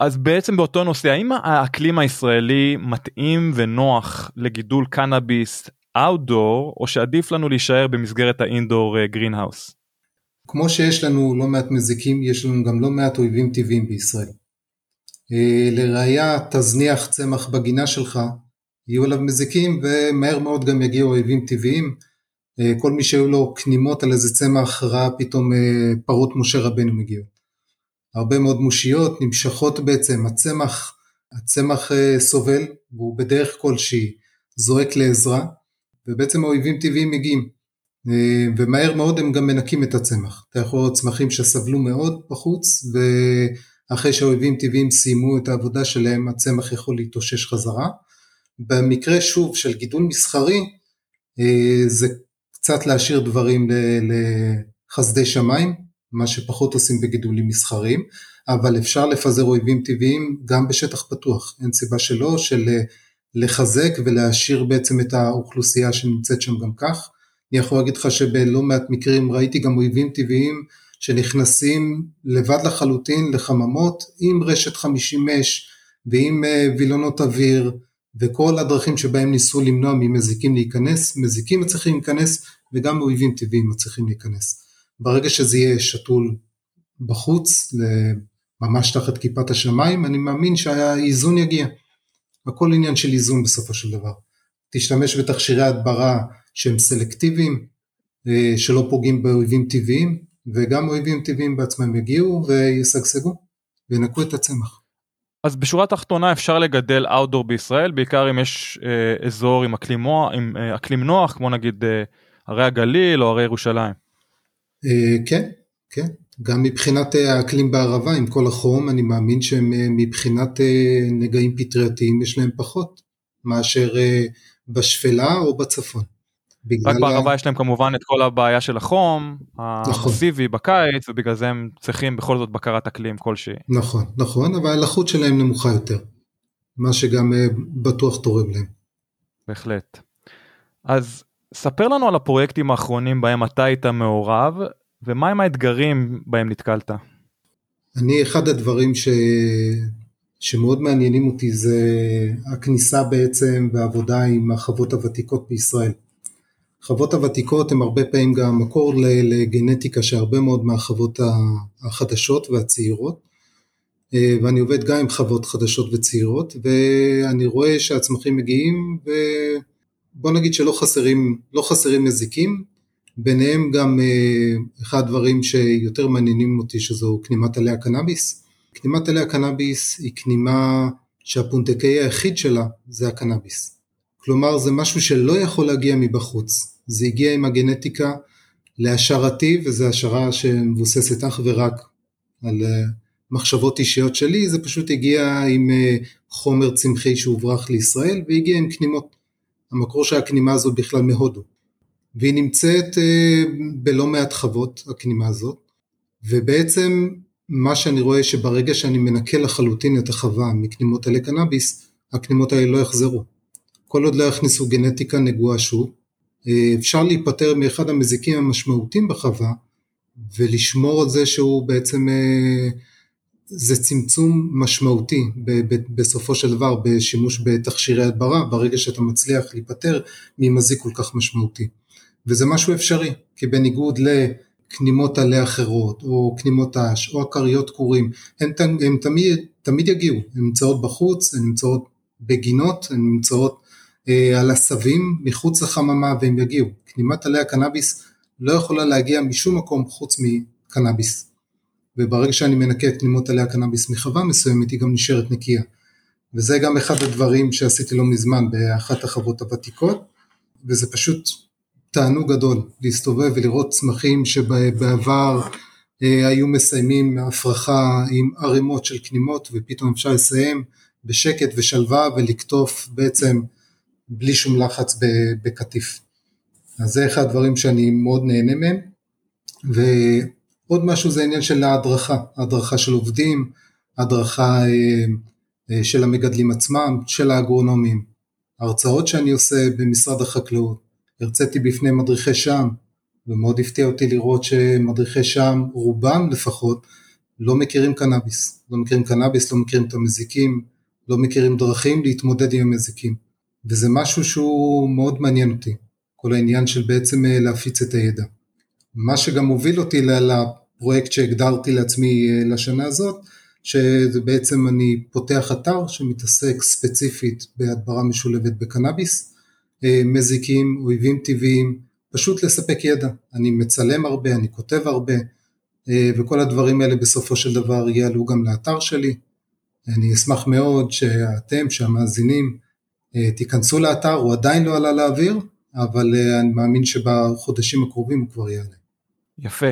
אז בעצם באותו נושא, האם האקלים הישראלי מתאים ונוח לגידול קנאביס outdoor, או שעדיף לנו להישאר במסגרת ה indoor greenhouse? אה, כמו שיש לנו לא מעט מזיקים, יש לנו גם לא מעט אויבים טבעיים בישראל. אה, לראיה תזניח צמח בגינה שלך, יהיו עליו מזיקים ומהר מאוד גם יגיעו אויבים טבעיים. אה, כל מי שהיו לו כנימות על איזה צמח ראה פתאום אה, פרות משה רבנו מגיעות. הרבה מאוד מושיות נמשכות בעצם, הצמח, הצמח סובל והוא בדרך כלשהי זועק לעזרה ובעצם האויבים טבעיים מגיעים. ומהר מאוד הם גם מנקים את הצמח. אתה יכול לראות צמחים שסבלו מאוד בחוץ, ואחרי שהאויבים טבעיים סיימו את העבודה שלהם, הצמח יכול להתאושש חזרה. במקרה שוב של גידול מסחרי, אה, זה קצת להשאיר דברים לחסדי שמיים, מה שפחות עושים בגידולים מסחריים, אבל אפשר לפזר אויבים טבעיים גם בשטח פתוח, אין סיבה שלא, של אה, לחזק ולהשאיר בעצם את האוכלוסייה שנמצאת שם גם כך. אני יכול להגיד לך שבלא מעט מקרים ראיתי גם אויבים טבעיים שנכנסים לבד לחלוטין לחממות עם רשת 50 אש ועם אה, וילונות אוויר וכל הדרכים שבהם ניסו למנוע ממזיקים להיכנס, מזיקים מצליחים להיכנס וגם אויבים טבעיים מצליחים להיכנס. ברגע שזה יהיה שתול בחוץ, ממש תחת כיפת השמיים, אני מאמין שהאיזון יגיע. הכל עניין של איזון בסופו של דבר. תשתמש בתכשירי הדברה שהם סלקטיביים, אה, שלא פוגעים באויבים טבעיים, וגם אויבים טבעיים בעצמם יגיעו וישגשגו וינקו את הצמח. אז בשורה התחתונה אפשר לגדל אאוטדור בישראל, בעיקר אם יש אה, אזור עם אקלים, עם, אה, אקלים נוח, כמו נגיד אה, הרי הגליל או הרי ירושלים. אה, כן, כן. גם מבחינת אה, האקלים בערבה, עם כל החום, אני מאמין שמבחינת אה, נגעים פטרייתיים יש להם פחות מאשר בשפלה או בצפון. רק בערבה ה... יש להם כמובן את כל הבעיה של החום, נכון. המסיבי בקיץ, ובגלל זה הם צריכים בכל זאת בקרת אקלים כלשהי. נכון, נכון, אבל הלחות שלהם נמוכה יותר, מה שגם בטוח תורם להם. בהחלט. אז ספר לנו על הפרויקטים האחרונים בהם אתה היית מעורב, ומהם האתגרים בהם נתקלת? אני, אחד הדברים ש... שמאוד מעניינים אותי זה הכניסה בעצם והעבודה עם החוות הוותיקות בישראל. החוות הוותיקות הן הרבה פעמים גם מקור לגנטיקה של הרבה מאוד מהחוות החדשות והצעירות אה, ואני עובד גם עם חוות חדשות וצעירות ואני רואה שהצמחים מגיעים ובוא נגיד שלא חסרים, לא חסרים מזיקים ביניהם גם אה, אחד הדברים שיותר מעניינים אותי שזו כנימת עלי הקנאביס. כנימת עלי הקנאביס היא כנימה שהפונטקאי היחיד שלה זה הקנאביס. כלומר זה משהו שלא יכול להגיע מבחוץ, זה הגיע עם הגנטיקה להשערתי וזו השערה שמבוססת אך ורק על אה, מחשבות אישיות שלי, זה פשוט הגיע עם אה, חומר צמחי שהוברח לישראל והגיע עם כנימות. המקור של הכנימה הזו בכלל מהודו. והיא נמצאת אה, בלא מעט חוות, הכנימה הזאת, ובעצם מה שאני רואה שברגע שאני מנקה לחלוטין את החווה מכנימות עלי קנאביס, הכנימות האלה לא יחזרו. כל עוד לא יכניסו גנטיקה נגועה שוב, אפשר להיפטר מאחד המזיקים המשמעותיים בחווה, ולשמור על זה שהוא בעצם, אה, זה צמצום משמעותי בסופו של דבר בשימוש בתכשירי הדברה, ברגע שאתה מצליח להיפטר ממזיק כל כך משמעותי. וזה משהו אפשרי, כי בניגוד לכנימות עלה אחרות, או כנימות אש, או הכריות כורים, הן, הן תמיד, תמיד יגיעו, הן נמצאות בחוץ, הן נמצאות בגינות, הן נמצאות אה, על עשבים מחוץ לחממה והן יגיעו. כנימת עלי הקנאביס לא יכולה להגיע משום מקום חוץ מקנאביס. וברגע שאני מנקה את כנימות עלי הקנאביס מחווה מסוימת היא גם נשארת נקייה. וזה גם אחד הדברים שעשיתי לא מזמן באחת החוות הוותיקות, וזה פשוט תענוג גדול להסתובב ולראות צמחים שבעבר אה, היו מסיימים הפרחה עם ערימות של כנימות ופתאום אפשר לסיים בשקט ושלווה ולקטוף בעצם בלי שום לחץ בקטיף. אז זה אחד הדברים שאני מאוד נהנה מהם. ועוד משהו זה עניין של ההדרכה, הדרכה של עובדים, הדרכה אה, אה, של המגדלים עצמם, של האגרונומים, הרצאות שאני עושה במשרד החקלאות, הרציתי בפני מדריכי שם, ומאוד הפתיע אותי לראות שמדריכי שם, רובם לפחות, לא מכירים קנאביס. לא מכירים קנאביס, לא מכירים את המזיקים, לא מכירים דרכים להתמודד עם המזיקים. וזה משהו שהוא מאוד מעניין אותי, כל העניין של בעצם אה, להפיץ את הידע. מה שגם הוביל אותי לפרויקט שהגדרתי לעצמי אה, לשנה הזאת, שזה בעצם אני פותח אתר שמתעסק ספציפית בהדברה משולבת בקנאביס, אה, מזיקים, אויבים טבעיים, פשוט לספק ידע. אני מצלם הרבה, אני כותב הרבה, וכל הדברים האלה בסופו של דבר יעלו גם לאתר שלי. אני אשמח מאוד שאתם, שהמאזינים, תיכנסו לאתר, הוא עדיין לא עלה לאוויר, אבל אה, אני מאמין שבחודשים הקרובים הוא כבר יעלה. יפה.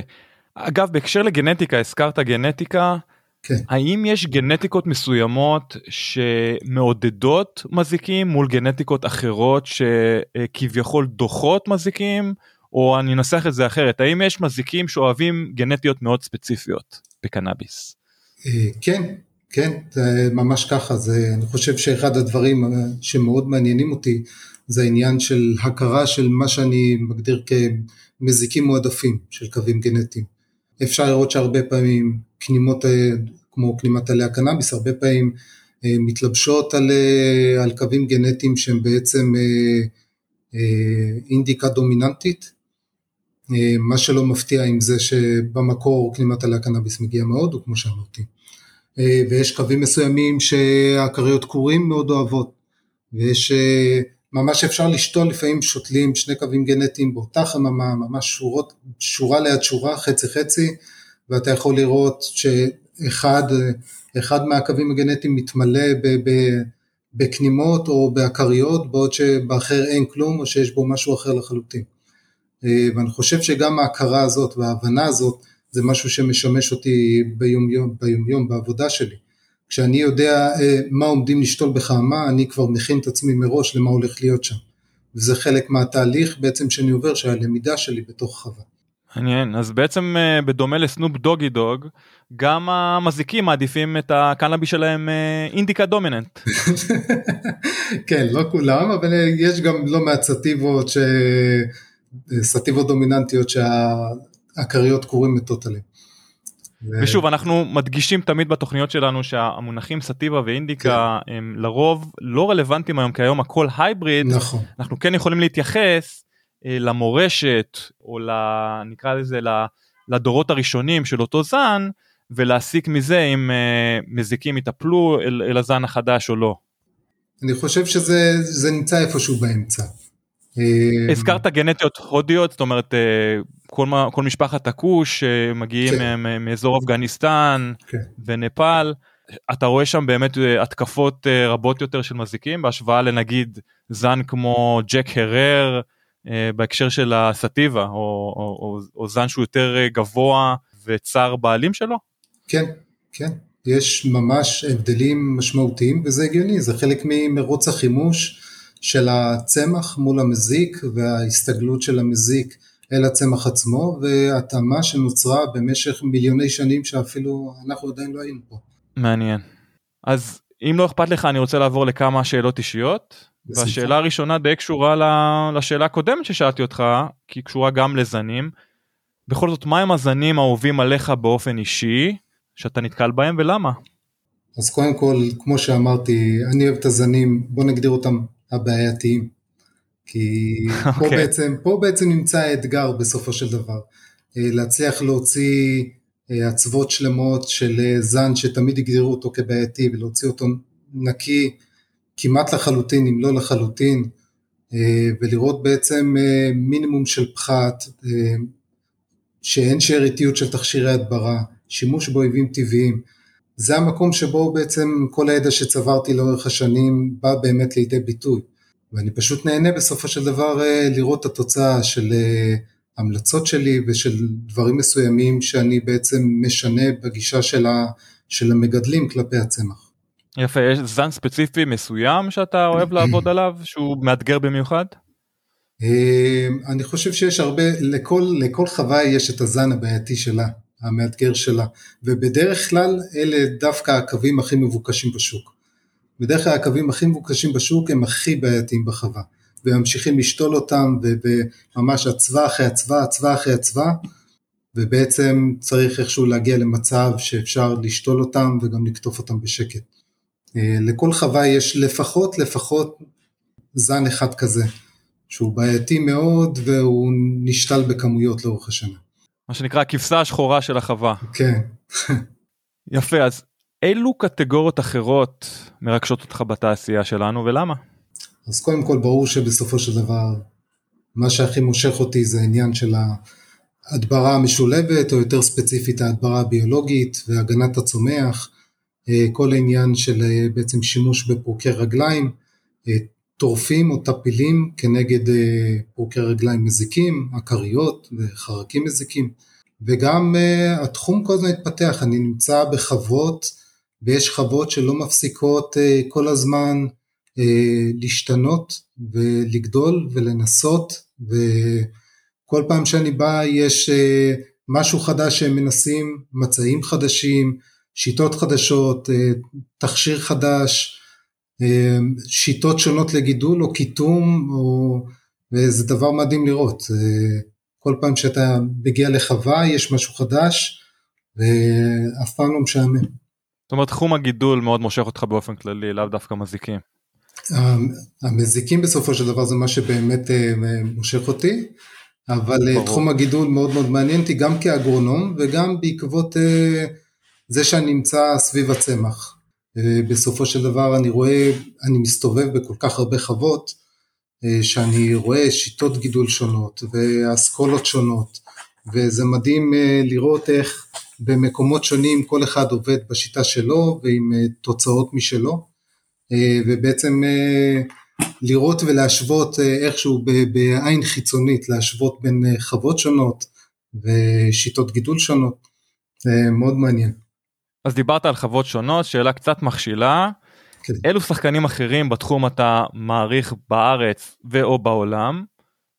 אגב, בהקשר לגנטיקה, הזכרת גנטיקה, כן. האם יש גנטיקות מסוימות שמעודדות מזיקים מול גנטיקות אחרות שכביכול דוחות מזיקים? או אני אנסח את זה אחרת, האם יש מזיקים שאוהבים גנטיות מאוד ספציפיות בקנאביס? אה, כן, כן, זה ממש ככה, זה, אני חושב שאחד הדברים אה, שמאוד מעניינים אותי זה העניין של הכרה של מה שאני מגדיר כמזיקים מועדפים של קווים גנטיים. אפשר לראות שהרבה פעמים כנימות אה, כמו כנימת עלי הקנאביס, הרבה פעמים מתלבשות על, על קווים גנטיים שהם בעצם אינדיקה דומיננטית, אה, מה שלא מפתיע עם זה שבמקור כנימת עלי הקנאביס מגיע מהודו כמו שאמרתי אה, ויש קווים מסוימים שהכריות קורים מאוד אוהבות ויש אה, ממש אפשר לשתול לפעמים שותלים שני קווים גנטיים באותה חממה ממש שורות, שורה ליד שורה חצי חצי ואתה יכול לראות שאחד אחד מהקווים הגנטיים מתמלא ב, ב, בכנימות או בכריות בעוד שבאחר אין כלום או שיש בו משהו אחר לחלוטין. אה, ואני חושב שגם ההכרה הזאת וההבנה הזאת זה משהו שמשמש אותי ביומיום, ביומיום בעבודה שלי. כשאני יודע אה, מה עומדים לשתול בחמה, אני כבר מכין את עצמי מראש למה הולך להיות שם. וזה חלק מהתהליך בעצם שאני עובר, שהלמידה שלי בתוך חווה. מעניין, אז בעצם אה, בדומה לסנופ דוגי דוג, גם המזיקים מעדיפים את הקנאבי שלהם אינדיקה דומיננט. כן, לא כולם, אבל יש גם לא מעט סטיבות ש... סטיבות דומיננטיות שהכריות קורים מטוטלים. ושוב אנחנו מדגישים תמיד בתוכניות שלנו שהמונחים סטיבה ואינדיקה כן. הם לרוב לא רלוונטיים היום כי היום הכל הייבריד נכון אנחנו כן יכולים להתייחס אה, למורשת או ל... נקרא לזה לדורות הראשונים של אותו זן ולהסיק מזה אם אה, מזיקים יטפלו אל, אל הזן החדש או לא. אני חושב שזה נמצא איפשהו באמצע. אה, הזכרת גנטיות הודיות זאת אומרת אה, כל, כל משפחת הכוש אה, מגיעים כן. מאזור אפגניסטן כן. ונפאל אתה רואה שם באמת התקפות רבות יותר של מזיקים בהשוואה לנגיד זן כמו ג'ק הרר בהקשר של הסטיבה או, או, או, או זן שהוא יותר גבוה וצר בעלים שלו? כן, כן, יש ממש הבדלים משמעותיים וזה הגיוני, זה חלק ממרוץ החימוש של הצמח מול המזיק וההסתגלות של המזיק אל הצמח עצמו והתאמה שנוצרה במשך מיליוני שנים שאפילו אנחנו עדיין לא היינו פה. מעניין. אז אם לא אכפת לך אני רוצה לעבור לכמה שאלות אישיות והשאלה הראשונה די קשורה לשאלה הקודמת ששאלתי אותך כי היא קשורה גם לזנים. בכל זאת מהם הזנים האהובים עליך באופן אישי שאתה נתקל בהם ולמה? אז קודם כל כמו שאמרתי אני אוהב את הזנים בוא נגדיר אותם הבעייתיים. כי okay. פה, אוקיי. בעצם, פה בעצם נמצא האתגר בסופו של דבר. אה, להצליח להוציא עצבות אה, שלמות של אה, זן שתמיד הגדירו אותו כבעייתי ולהוציא אותו נקי כמעט לחלוטין אם לא לחלוטין ולראות בעצם מינימום של פחת שאין שאריתיות של תכשירי הדברה, שימוש באויבים טבעיים זה המקום שבו בעצם כל הידע שצברתי לאורך השנים בא באמת לידי ביטוי. ואני פשוט נהנה בסופו של דבר אה, לראות את התוצאה של אה, המלצות שלי ושל דברים מסוימים שאני בעצם משנה בגישה של, ה, של המגדלים כלפי הצמח. יפה, יש זן ספציפי מסוים שאתה אוהב לעבוד עליו שהוא מאתגר במיוחד? אה, אני חושב שיש הרבה, לכל, לכל חווה יש את הזן הבעייתי שלה. המאתגר שלה, ובדרך כלל אלה דווקא הקווים הכי מבוקשים בשוק. בדרך כלל הקווים הכי מבוקשים בשוק הם הכי בעייתיים בחווה, וממשיכים לשתול אותם, וממש אצווה אחרי אצווה, אצווה אחרי אצווה, ובעצם צריך איכשהו להגיע למצב שאפשר לשתול אותם וגם לקטוף אותם בשקט. אה, לכל חווה יש לפחות לפחות זן אחד כזה, שהוא בעייתי מאוד והוא נשתל בכמויות לאורך השנה. מה שנקרא הכבשה השחורה של החווה. כן. יפה אז אילו קטגוריות אחרות מרגשות אותך בתעשייה שלנו ולמה? אז קודם כל ברור שבסופו של דבר מה שהכי מושך אותי זה העניין של ההדברה המשולבת או יותר ספציפית ההדברה הביולוגית והגנת הצומח, אה, כל העניין של אה, בעצם שימוש בפורקי רגליים, אה, טורפים או טפילים כנגד פורקי רגליים מזיקים, עקריות וחרקים מזיקים. וגם התחום כל הזמן התפתח, אני נמצא בחוות ויש חוות שלא מפסיקות uh, כל הזמן uh, להשתנות ולגדול ולנסות וכל פעם שאני בא יש uh, משהו חדש שהם מנסים, מצעים חדשים, שיטות חדשות, תכשיר חדש, שיטות שונות לגידול או קיטום, או... וזה דבר מדהים לראות. כל פעם שאתה מגיע לחווה יש משהו חדש ואף פעם לא משעמם. זאת אומרת תחום הגידול מאוד מושך אותך באופן כללי לאו דווקא מזיקים. המזיקים בסופו של דבר זה מה שבאמת אה, מושך אותי אבל אה, ברור. תחום הגידול מאוד מאוד מעניין אותי גם כאגרונום וגם בעקבות אה, זה שאני נמצא סביב הצמח. בסופו של דבר אני רואה, אני מסתובב בכל כך הרבה חוות שאני רואה שיטות גידול שונות ואסכולות שונות וזה מדהים לראות איך במקומות שונים כל אחד עובד בשיטה שלו ועם אה, תוצאות משלו ובעצם לראות ולהשוות איכשהו בעין חיצונית להשוות בין חוות שונות ושיטות גידול שונות זה מאוד מעניין. אז דיברת על חוות שונות שאלה קצת מכשילה כן. אילו שחקנים אחרים בתחום אתה מעריך בארץ ואו בעולם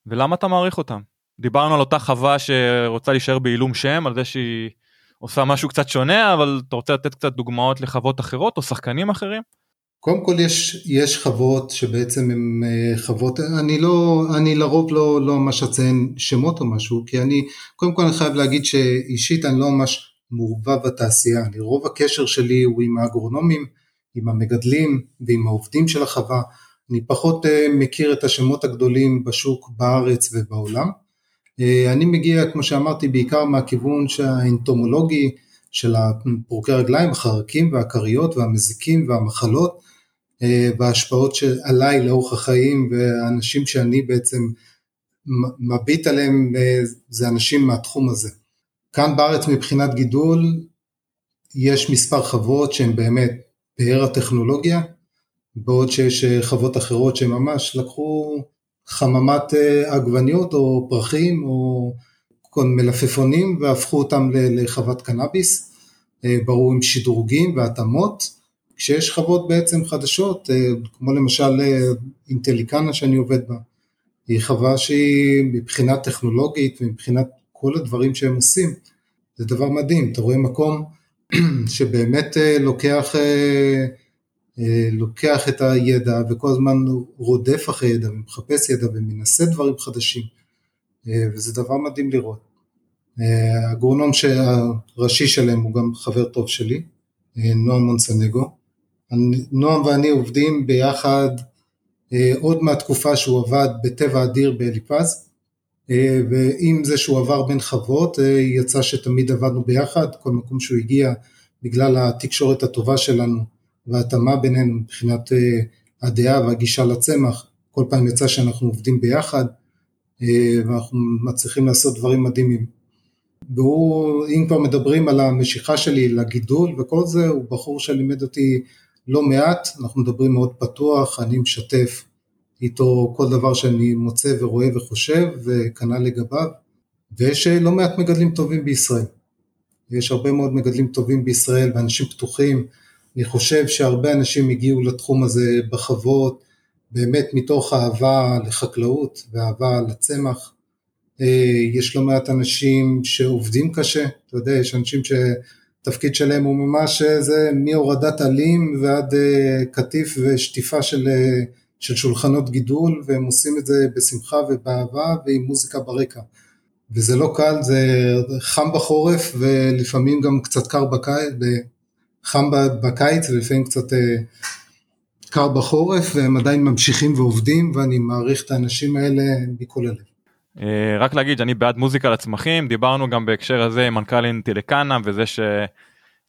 ולמה אתה מעריך אותם? דיברנו על אותה חווה שרוצה להישאר בעילום שם על זה שהיא עושה משהו קצת שונה אבל אתה רוצה לתת קצת דוגמאות לחוות אחרות או שחקנים אחרים? קודם כל יש, יש חוות שבעצם הן אה, חוות, אני לא, אני לרוב לא, לא ממש אציין שמות או משהו, כי אני, קודם כל אני חייב להגיד שאישית אני לא ממש מעורבב בתעשייה, אני רוב הקשר שלי הוא עם האגרונומים, עם המגדלים ועם העובדים של החווה, אני פחות אה, מכיר את השמות הגדולים בשוק בארץ ובעולם. אה, אני מגיע, כמו שאמרתי, בעיקר מהכיוון האנטומולוגי של פורקי הרגליים, החרקים והכריות והמזיקים והמחלות אה, וההשפעות עליי לאורך החיים והאנשים שאני בעצם מביט עליהם זה אנשים מהתחום הזה. כאן בארץ מבחינת גידול יש מספר חוות שהן באמת פאר הטכנולוגיה, בעוד שיש אה, חוות אחרות שממש לקחו חממת אה, עגבניות או פרחים או מלפפונים והפכו אותם לחוות קנאביס, אה, ברור עם שדרוגים והתאמות, כשיש חוות בעצם חדשות, כמו למשל אינטליקנה שאני עובד בה, היא חווה שהיא מבחינה טכנולוגית ומבחינת כל הדברים שהם עושים, זה דבר מדהים, אתה רואה מקום שבאמת אה, לוקח, אה, אה, לוקח את הידע וכל הזמן רודף אחרי ידע ומחפש ידע ומנסה דברים חדשים וזה דבר מדהים לראות. הגורנום הראשי שלהם הוא גם חבר טוב שלי, נועם מונסנגו. נועם ואני עובדים ביחד עוד מהתקופה שהוא עבד בטבע אדיר באליפז, אה, ועם זה שהוא עבר בין חוות, אה, יצא שתמיד עבדנו ביחד, כל מקום שהוא הגיע, בגלל התקשורת הטובה שלנו וההתאמה בינינו מבחינת אה, הדעה והגישה לצמח, כל פעם יצא שאנחנו עובדים ביחד ואנחנו מצליחים לעשות דברים מדהימים. והוא, אם כבר מדברים על המשיכה שלי לגידול וכל זה, הוא בחור שלימד אותי לא מעט, אנחנו מדברים מאוד פתוח, אני משתף איתו כל דבר שאני מוצא ורואה וחושב, וכנ"ל לגביו, ויש אה, לא מעט מגדלים טובים בישראל. יש הרבה מאוד מגדלים טובים בישראל ואנשים פתוחים. אני חושב שהרבה אנשים הגיעו לתחום הזה בחוות, באמת מתוך אהבה לחקלאות ואהבה לצמח. אה, יש לא מעט אנשים שעובדים קשה, אתה יודע, יש אנשים שתפקיד שלהם הוא ממש אה, מהורדת עלים ועד קטיף ושטיפה של של שולחנות גידול והם עושים את זה בשמחה ובאהבה ועם מוזיקה ברקע. וזה לא קל, זה חם בחורף ולפעמים גם קצת קר בקיץ, חם בקיץ ולפעמים קצת אה, קר בחורף והם עדיין ממשיכים ועובדים ואני מעריך את האנשים האלה מכל הלב. אה, רק להגיד שאני בעד מוזיקה לצמחים, דיברנו גם בהקשר הזה עם מנכ"ל אינטלקנה וזה ש...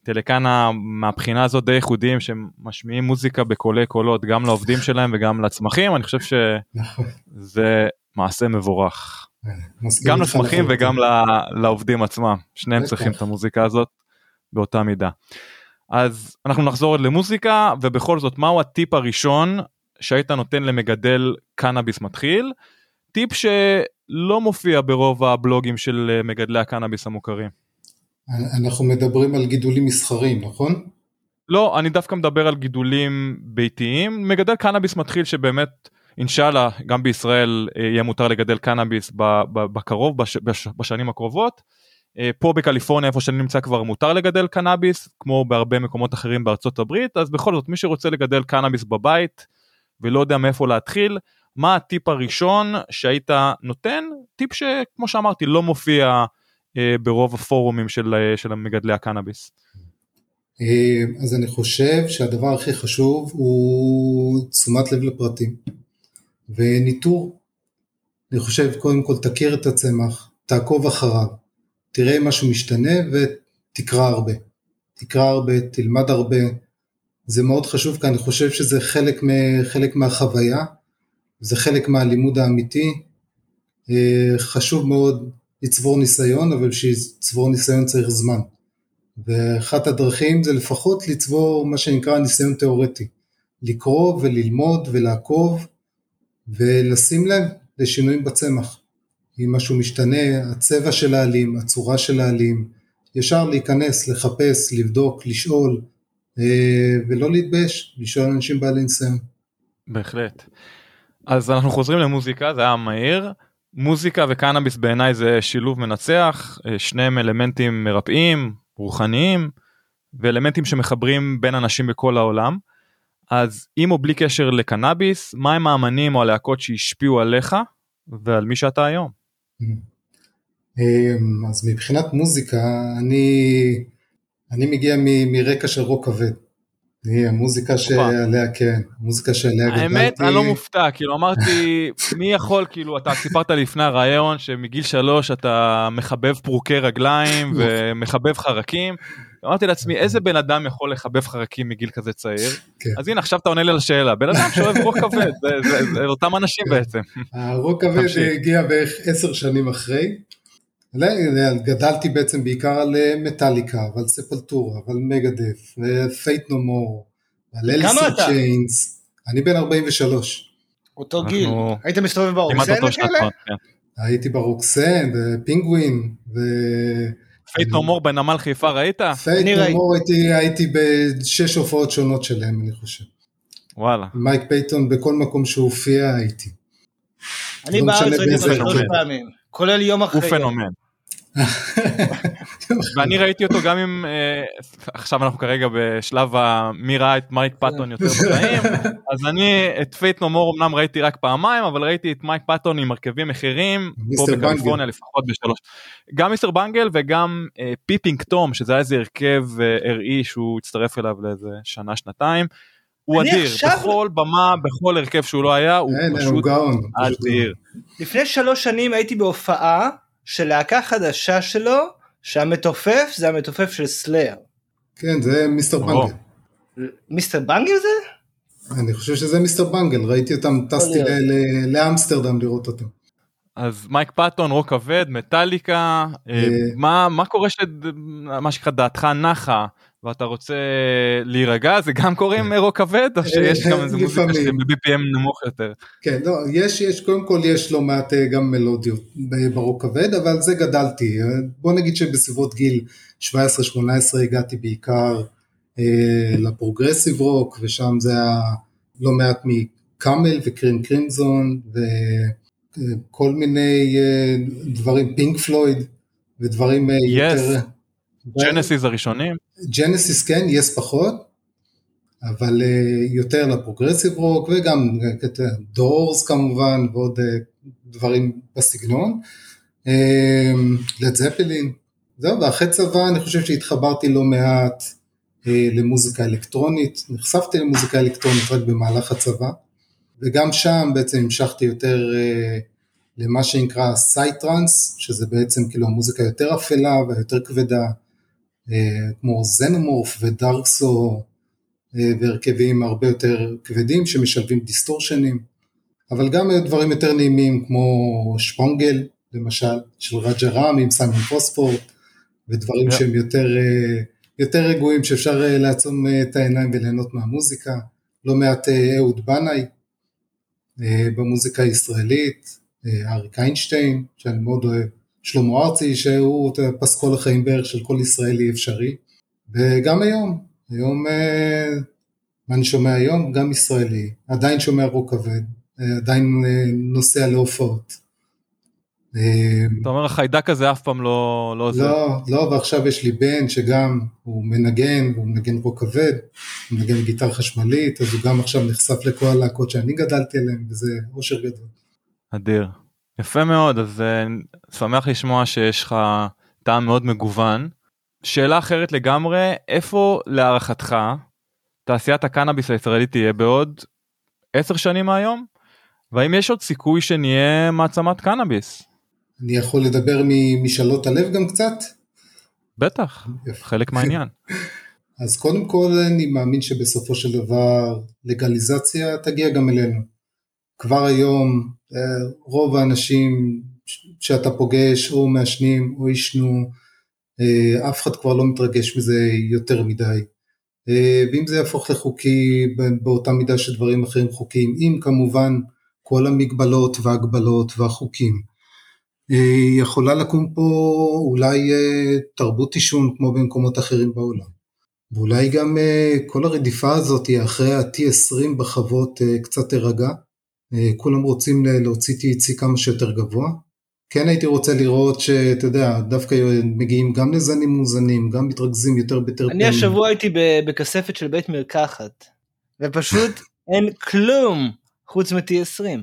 טלקנה מהבחינה הזאת די ייחודיים שמשמיעים מוזיקה בקולי קולות גם לעובדים שלהם וגם לצמחים אני חושב שזה מעשה מבורך. גם לצמחים וגם לעובדים עצמם שניהם צריכים את המוזיקה הזאת באותה מידה. אז אנחנו נחזור למוזיקה ובכל זאת מהו הטיפ הראשון שהיית נותן למגדל קנאביס מתחיל, טיפ שלא מופיע ברוב הבלוגים של אה, מגדלי הקנאביס המוכרים. אנחנו מדברים על גידולים מסחריים, נכון? לא, אני דווקא מדבר על גידולים ביתיים, מגדל קנאביס מתחיל שבאמת אינשאללה גם בישראל אה, יהיה מותר לגדל קנאביס בקרוב, בש, בש, בשנים הקרובות. אה, פה בקליפורניה איפה שאני נמצא כבר מותר לגדל קנאביס כמו בהרבה מקומות אחרים בארצות הברית אז בכל זאת מי שרוצה לגדל קנאביס בבית ולא יודע מאיפה להתחיל מה הטיפ הראשון שהיית נותן טיפ שכמו שאמרתי לא מופיע אה, ברוב הפורומים של, אה, של מגדלי הקנאביס. אה, אז אני חושב שהדבר הכי חשוב הוא תשומת לב לפרטים וניטור. אני חושב קודם כל תכיר את הצמח, תעקוב אחריו, תראה משהו משתנה ותקרא הרבה. תקרא הרבה, תלמד הרבה. זה מאוד חשוב כי אני חושב שזה חלק, חלק מהחוויה, זה חלק מהלימוד האמיתי. אה, חשוב מאוד לצבור ניסיון, אבל בשביל לצבור ניסיון צריך זמן. ואחת הדרכים זה לפחות לצבור מה שנקרא ניסיון תיאורטי. לקרוא וללמוד ולעקוב ולשים לב לשינויים בצמח. אם משהו משתנה, הצבע של העלים, הצורה של העלים, ישר להיכנס, לחפש, לבדוק, לשאול, אה, ולא להתבייש, לשאול אנשים בעלי ניסיון. בהחלט. אז אנחנו חוזרים למוזיקה, זה היה מהיר. מוזיקה וקנאביס בעיניי זה שילוב מנצח, אה, שניהם אלמנטים מרפאים, רוחניים, ואלמנטים שמחברים בין אנשים בכל העולם. אז עם או בלי קשר לקנאביס, מהם האמנים או הלהקות שהשפיעו עליך ועל מי שאתה היום? אמ, אז מבחינת מוזיקה, אני, אני מגיע מ, מרקע של רוק כבד. המוזיקה שעליה, כן, מוזיקה שעליה גדלתי. האמת, אני לא מופתע, כאילו אמרתי, מי יכול, כאילו, אתה סיפרת לפני הרעיון שמגיל שלוש אתה מחבב פרוקי רגליים. ומחבב חרקים. אמרתי לעצמי, איזה בן אדם יכול לחבב חרקים מגיל כזה צעיר? כן. אז הנה, עכשיו אתה עונה לי על השאלה. בן אדם שאוהב רוק כבד, זה אותם אנשים. בעצם. הרוק כבד הגיע בערך עשר שנים אחרי. גדלתי בעצם בעיקר על אה, מטאליקה, ועל Sepultura, ועל Megadeth, ו Faith No More, ועל Alice in Chains. אני בן 43. אותו גיל. היית מסתובב ברוקסן וכאלה? כן. הייתי ברוקסן, ופינגווין, ו... Faith No More בנמל חיפה ראית? Faith No More הייתי בשש הופעות שונות שלהם אני חושב. וואלה. Mike Patton בכל מקום שהוא הופיע הייתי. אני לא בארץ ראיתי אותו שלוש פעמים, כולל יום אחרי. הוא פנומן. ואני ראיתי אותו גם עם אה, עכשיו אנחנו כרגע בשלב מי ראה את Mike Patton יותר בחיים אז אני את Faith No More אמנם ראיתי רק פעמיים אבל ראיתי את Mike Patton עם הרכבים אחרים פה בקליפורניה לפחות בשלוש גם Mr. Bungle וגם אה, Peeping Tom שזה היה איזה הרכב אה, ארעי שהוא הצטרף אליו לאיזה שנה שנתיים. הוא אדיר, בכל במה, בכל הרכב שהוא לא היה, הוא פשוט אדיר. לפני שלוש שנים הייתי בהופעה של להקה חדשה שלו, שהמתופף זה המתופף של Slayer. כן, זה Mr. Bungle. Mr. Bungle זה? אני חושב שזה Mr. Bungle, ראיתי אותם, טסתי לאמסטרדם לראות אותם. אז מייק פאטון, רוק כבד, מטאליקה, אה, אה, מה, מה קורה שמה שנקרא דעתך נחה ואתה רוצה להירגע זה גם קורה עם רוק כבד או שיש גם איזה מוזיקה ב-BPM נמוך יותר? כן, לא, יש, יש, קודם כל יש לא מעט אה, גם מלודיות ברוק כבד אבל זה גדלתי, בוא נגיד שבסביבות גיל 17-18 הגעתי בעיקר אה, ל progressive rock ושם זה היה לא מעט מקאמל וקינג קרימזון וכל מיני אה, דברים, פינק פלויד ודברים yes. יותר... ג'נסיס הראשונים? ג'נסיס כן, יס פחות, אבל אה, יותר ל progressive rock וגם דורס כמובן ועוד דברים בסגנון. לד זפלין, זהו, ואחרי צבא אני חושב שהתחברתי לא מעט למוזיקה אלקטרונית, נחשפתי למוזיקה אלקטרונית רק במהלך הצבא, וגם שם בעצם המשכתי יותר למה שנקרא psytrance, שזה בעצם כאילו המוזיקה יותר אפלה ויותר כבדה. אה, כמו זנומורף ודארק סוהו אה, והרכבים הרבה יותר כבדים שמשלבים דיסטורשנים, אבל גם דברים יותר נעימים כמו שפונגל למשל של רג'ה רם עם סיימון פוספורד ודברים yeah. שהם יותר, אה, יותר רגועים שאפשר לעצום את העיניים וליהנות מהמוזיקה, לא מעט אהוד בנאי במוזיקה הישראלית, אריק איינשטיין, שאני מאוד אוהב, שלמה ארצי, שהוא פסקול החיים בערך של כל ישראלי אפשרי, וגם היום, היום, אה, מה אני שומע היום? גם ישראלי, עדיין שומע רוק כבד, עדיין נוסע להופעות. אתה אומר החיידק הזה אף פעם לא, לא. לא, לא, ועכשיו יש לי בן שגם הוא מנגן, הוא מנגן רוק כבד, הוא מנגן גיטרה חשמלית, אז הוא גם עכשיו נחשף לכל הלהקות שאני גדלתי עליהן, וזה אושר גדול. אדיר. יפה מאוד, אז uh, שמח לשמוע שיש לך טעם מאוד מגוון. שאלה אחרת לגמרי, איפה להערכתך תעשיית הקנאביס הישראלית תהיה בעוד עשר שנים מהיום? והאם יש עוד סיכוי שנהיה מעצמת קנאביס? אני יכול לדבר ממשאלות הלב גם קצת? בטח, חלק מהעניין. אז קודם כל אני מאמין שבסופו של דבר לגליזציה תגיע גם אלינו. כבר היום אה, רוב האנשים שאתה פוגש או מעשנים או עישנו, אה, אף אחד כבר לא מתרגש מזה יותר מדי. אה, ואם זה יהפוך לחוקי באותה מידה שדברים אחרים חוקיים, אם כמובן כל המגבלות וההגבלות והחוקים יכולה לקום פה אולי תרבות עישון כמו במקומות אחרים בעולם. ואולי גם כל הרדיפה הזאת אחרי ה-T20 בחוות קצת תירגע. כולם רוצים להוציא THC כמה שיותר גבוה. כן הייתי רוצה לראות שאתה יודע, דווקא מגיעים גם לזנים מאוזנים, גם מתרכזים יותר בטרפנים. אני השבוע הייתי בכספת של בית מרקחת, ופשוט אין כלום חוץ מ-T20.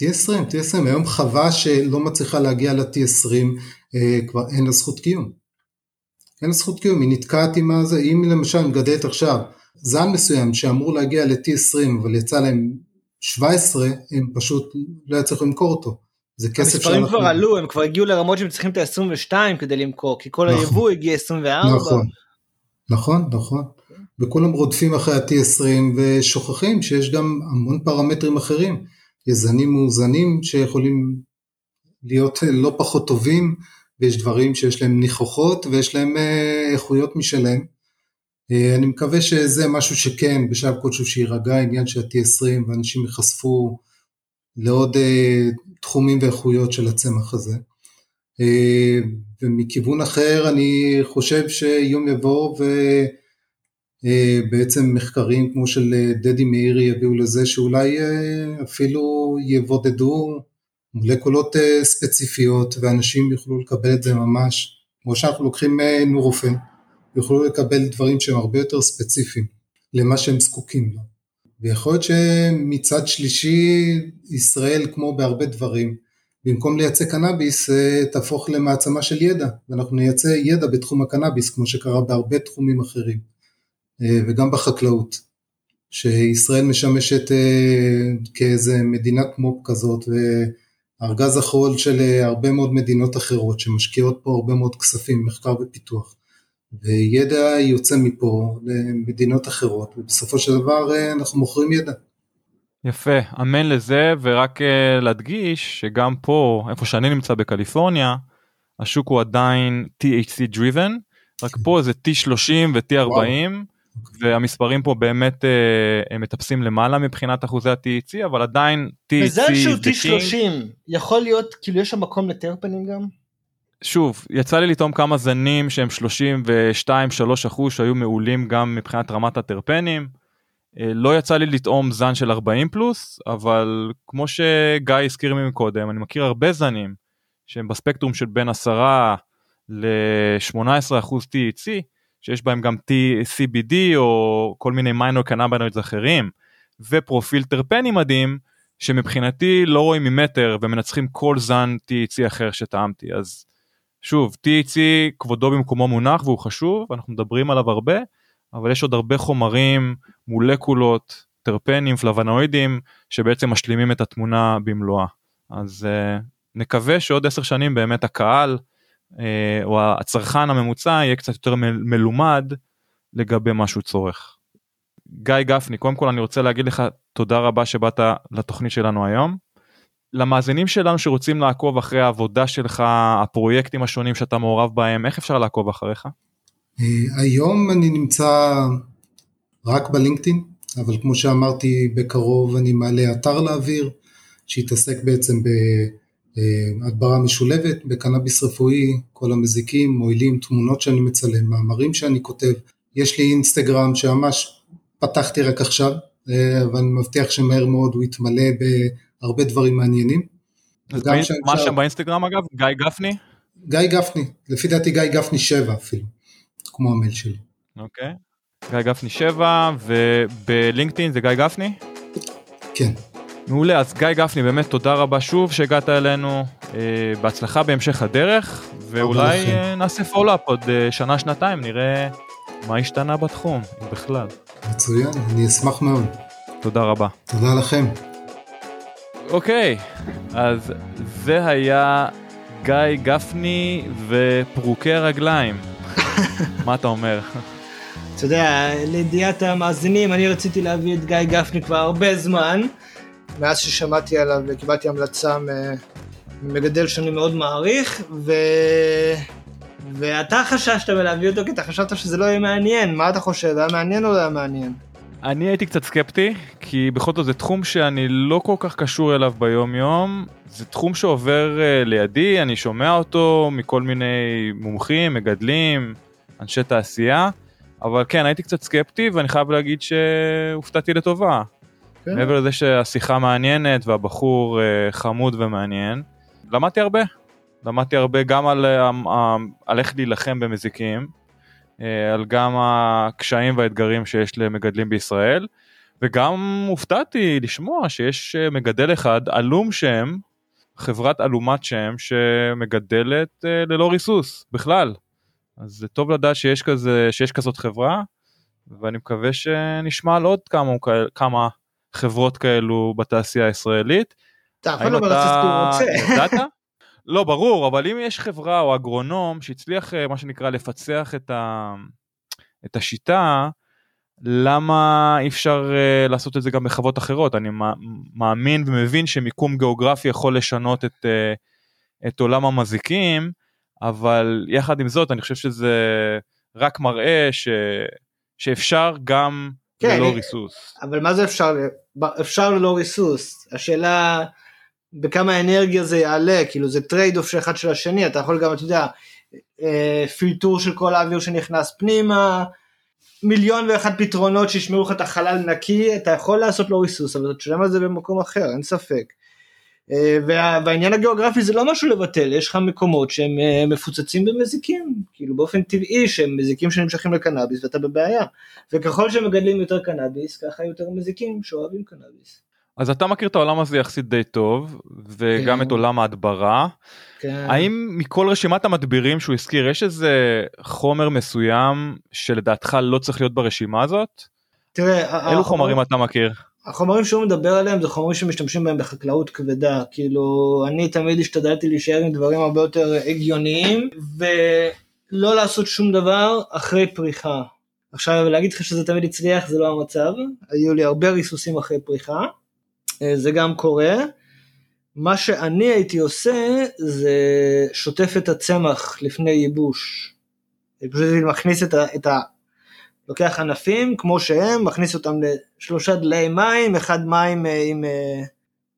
T20, T20, היום חווה שלא מצליחה להגיע ל-T20 אה, כבר אין לה זכות קיום. אין לה זכות קיום, היא נתקעת עם הזה, אם למשל מגדלת עכשיו זן מסוים שאמור להגיע ל-T20 אבל יצא להם 17, הם פשוט לא יצליחו למכור אותו. זה כסף שאנחנו... המספרים כבר עלו, הם כבר הגיעו לרמות שהם צריכים את ה-22 כדי למכור, כי כל נכון, היבוא הגיע 24. נכון, נכון, נכון. וכולם רודפים אחרי ה-T20 ושוכחים שיש גם המון פרמטרים אחרים. יש זנים מאוזנים שיכולים להיות לא פחות טובים, ויש דברים שיש להם ניחוחות ויש להם אה, איכויות משלהם. אה, אני מקווה שזה משהו שכן, בשלב כלשהו שיירגע העניין של ה-T20 ואנשים ייחשפו לעוד אה, תחומים ואיכויות של הצמח הזה. ומכיוון אחר אני חושב שיום יבוא ו... אה, בעצם מחקרים כמו של אה, דדי מאירי יביאו לזה שאולי אה, אפילו יבודדו מולקולות ספציפיות ואנשים יוכלו לקבל את זה ממש, כמו שאנחנו לוקחים נורופן, יוכלו לקבל דברים שהם הרבה יותר ספציפיים למה שהם זקוקים לו. ויכול להיות שמצד שלישי ישראל כמו בהרבה דברים במקום לייצא קנאביס תהפוך למעצמה של ידע ואנחנו נייצא ידע בתחום הקנאביס כמו שקרה בהרבה תחומים אחרים. אה, וגם בחקלאות, שישראל משמשת אה, כאיזה מדינת מו"פ כזאת וארגז החול של אה, הרבה מאוד מדינות אחרות שמשקיעות פה הרבה מאוד כספים, מחקר ופיתוח. וידע יוצא מפה למדינות אחרות ובסופו של דבר אנחנו מוכרים ידע. יפה, אמן לזה ורק להדגיש שגם פה איפה שאני נמצא בקליפורניה השוק הוא עדיין THC driven רק פה זה T30 ו-T40 והמספרים פה באמת אה, הם מטפסים למעלה מבחינת אחוזי ה-TEC אבל עדיין TEC מזל שהוא T30 יכול להיות כאילו יש שם מקום לטרפנים גם? שוב יצא לי לטעום כמה זנים שהם 32-3 אחוז שהיו מעולים גם מבחינת רמת הטרפנים. אה, לא יצא לי לטעום זן של 40 פלוס אבל כמו שגיא הזכיר ממקודם קודם אני מכיר הרבה זנים שהם בספקטרום של בין 10 ל-18 אחוז TEC שיש בהם גם T-CBD או כל מיני מיינור קנאבנוידס אחרים ופרופיל טרפני מדהים שמבחינתי לא רואים ממטר ומנצחים כל זן THC אחר שטעמתי אז שוב THC כבודו במקומו מונח והוא חשוב אנחנו מדברים עליו הרבה אבל יש עוד הרבה חומרים מולקולות טרפנים פלבנואידים שבעצם משלימים את התמונה במלואה אז uh, נקווה שעוד עשר שנים באמת הקהל אה, או הצרכן הממוצע יהיה קצת יותר מלומד לגבי מה שהוא צורך. גיא גפני, קודם כל אני רוצה להגיד לך תודה רבה שבאת לתוכנית שלנו היום. למאזינים שלנו שרוצים לעקוב אחרי העבודה שלך, הפרויקטים השונים שאתה מעורב בהם, איך אפשר לעקוב אחריך? אה, היום אני נמצא רק בלינקדאין, אבל כמו שאמרתי, בקרוב אני מעלה אתר לאוויר, שהתעסק בעצם בהדברה משולבת בקנאביס רפואי, כל המזיקים, מועילים, תמונות שאני מצלם, מאמרים שאני כותב. יש לי אינסטגרם שממש פתחתי רק עכשיו, אבל אני מבטיח שמהר מאוד הוא יתמלא בהרבה דברים מעניינים. מה שם באינסטגרם אגב? גיא גפני? גיא גפני, לפי דעתי גיא גפני 7 אפילו, כמו המייל שלי. אוקיי, גיא גפני 7 ובלינקדאין זה גיא גפני? כן. מעולה, אז גיא גפני באמת תודה רבה שוב שהגעת אלינו, אה, בהצלחה בהמשך הדרך, ואולי אה, נעשה follow-up עוד אה, שנה שנתיים, נראה מה השתנה בתחום, אם בכלל. מצוין, אני אשמח מאוד. תודה רבה. תודה לכם. אוקיי, אז זה היה גיא גפני ופרוקי הרגליים. מה אתה אומר? אתה יודע, לידיעת המאזינים, אני רציתי להביא את גיא גפני כבר הרבה זמן, מאז ששמעתי עליו וקיבלתי המלצה ממגדל שאני מאוד מעריך, ו... ואתה חששת מלהביא אותו כי אתה חשבת שזה לא יהיה מעניין, מה אתה חושב, היה מעניין או לא היה מעניין? אני הייתי קצת סקפטי, כי בכל זאת זה תחום שאני לא כל כך קשור אליו ביום יום, זה תחום שעובר uh, לידי, אני שומע אותו מכל מיני מומחים, מגדלים, אנשי תעשייה, אבל כן, הייתי קצת סקפטי ואני חייב להגיד שהופתעתי לטובה. כן. מעבר לזה שהשיחה מעניינת והבחור uh, חמוד ומעניין, למדתי הרבה. למדתי הרבה גם על, uh, על איך להילחם במזיקים, אה, על גם הקשיים והאתגרים שיש למגדלים בישראל, וגם הופתעתי לשמוע שיש אה, מגדל אחד, עלום שם, חברת עלומת שם, שמגדלת אה, ללא ריסוס בכלל. אז זה טוב לדעת שיש, כזה, שיש כזאת חברה, ואני מקווה שנשמע על עוד כמה, כמה חברות כאלו בתעשייה הישראלית. אתה יכול לומר רוצה. לא, ברור, אבל אם יש חברה או אגרונום שהצליח, אה, מה שנקרא, לפצח את, ה... את השיטה, למה אי אפשר uh, לעשות את זה גם בחוות אחרות? אני מאמין ומבין שמיקום גיאוגרפי יכול לשנות את, uh, את עולם המזיקים, אבל יחד עם זאת, אני חושב שזה רק מראה ש... שאפשר גם כן, ללא ריסוס. אבל מה זה אפשר? אפשר ללא ריסוס. השאלה... בכמה אנרגיה זה יעלה, כאילו זה trade-off של אחד של השני, אתה יכול גם, אתה יודע, אה, פילטור של כל האוויר שנכנס פנימה, מיליון ואחד פתרונות שישמרו לך את החלל נקי, אתה יכול לעשות לו ריסוס, אבל אתה תשלם על זה במקום אחר, אין ספק. אה, וה, והעניין הגיאוגרפי זה לא משהו לבטל, יש לך מקומות שהם אה, מפוצצים במזיקים, כאילו באופן טבעי שהם מזיקים שנמשכים לקנאביס ואתה בבעיה. וככל שמגדלים יותר קנאביס, ככה יותר מזיקים שאוהבים קנאביס. אז אתה מכיר את העולם הזה יחסית די טוב, וגם כן. את עולם ההדברה. כן. האם מכל רשימת המדבירים שהוא הזכיר, יש איזה חומר מסוים שלדעתך לא צריך להיות ברשימה הזאת? תראה, אילו חומרים אתה מכיר? החומרים שהוא מדבר עליהם זה חומרים שמשתמשים בהם בחקלאות כבדה, כאילו אני תמיד השתדלתי להישאר עם דברים הרבה יותר הגיוניים ולא לעשות שום דבר אחרי פריחה. עכשיו להגיד לך שזה תמיד הצליח זה לא המצב, היו לי הרבה ריסוסים אחרי פריחה. אה, זה גם קורה. מה שאני הייתי עושה זה שוטף את הצמח לפני ייבוש. פשוט מכניס את ה... את ה לוקח ענפים כמו שהם, מכניס אותם לשלושה דלי מים, אחד מים אה, עם, אה,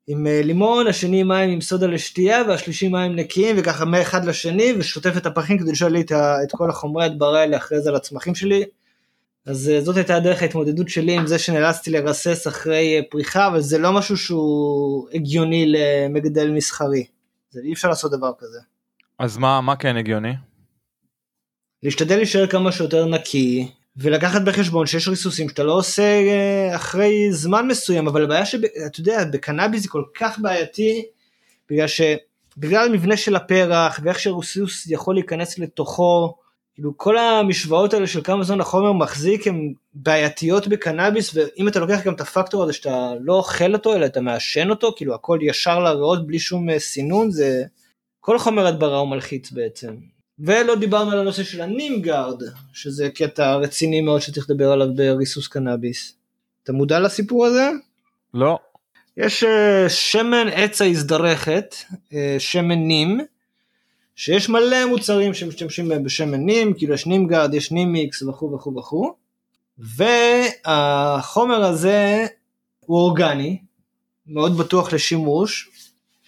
עם לימון, השני מים עם סודה לשתייה והשלישי מים נקיים וככה מאחד לשני ושוטף את הפחים כדי לשאול לי את, את כל החומרי הדברה האלה אחרי זה על הצמחים שלי. אז אה, זאת הייתה הדרך ההתמודדות שלי עם זה שנאלצתי לרסס אחרי אה, פריחה, אבל זה לא משהו שהוא הגיוני למגדל מסחרי. זה אי אפשר לעשות דבר כזה. אז מה, מה כן הגיוני? להשתדל להישאר כמה שיותר נקי, ולקחת בחשבון שיש ריסוסים שאתה לא עושה אה, אחרי זמן מסוים, אבל הבעיה שאתה יודע, בקנאביס זה כל כך בעייתי, בגלל ש... בגלל המבנה של הפרח, ואיך שריסוס יכול להיכנס לתוכו, כאילו כל המשוואות האלה של כמה זמן החומר מחזיק הן בעייתיות בקנאביס ואם אתה לוקח גם את הפקטור הזה שאתה לא אוכל אותו אלא אתה מעשן אותו כאילו הכל ישר לריאות בלי שום אה, סינון זה כל חומר הדברה הוא מלחיץ בעצם. ולא דיברנו על הנושא של הנימגארד שזה קטע רציני מאוד שצריך לדבר עליו בריסוס קנאביס. אתה מודע לסיפור הזה? לא. יש אה, שמן עץ האזדרכת, אה, שמן נים, שיש מלא מוצרים שמשתמשים בהם בשמן נים, כאילו יש נימגרד, יש נימיקס וכו' וכו' וכו', והחומר הזה הוא אורגני, מאוד בטוח לשימוש,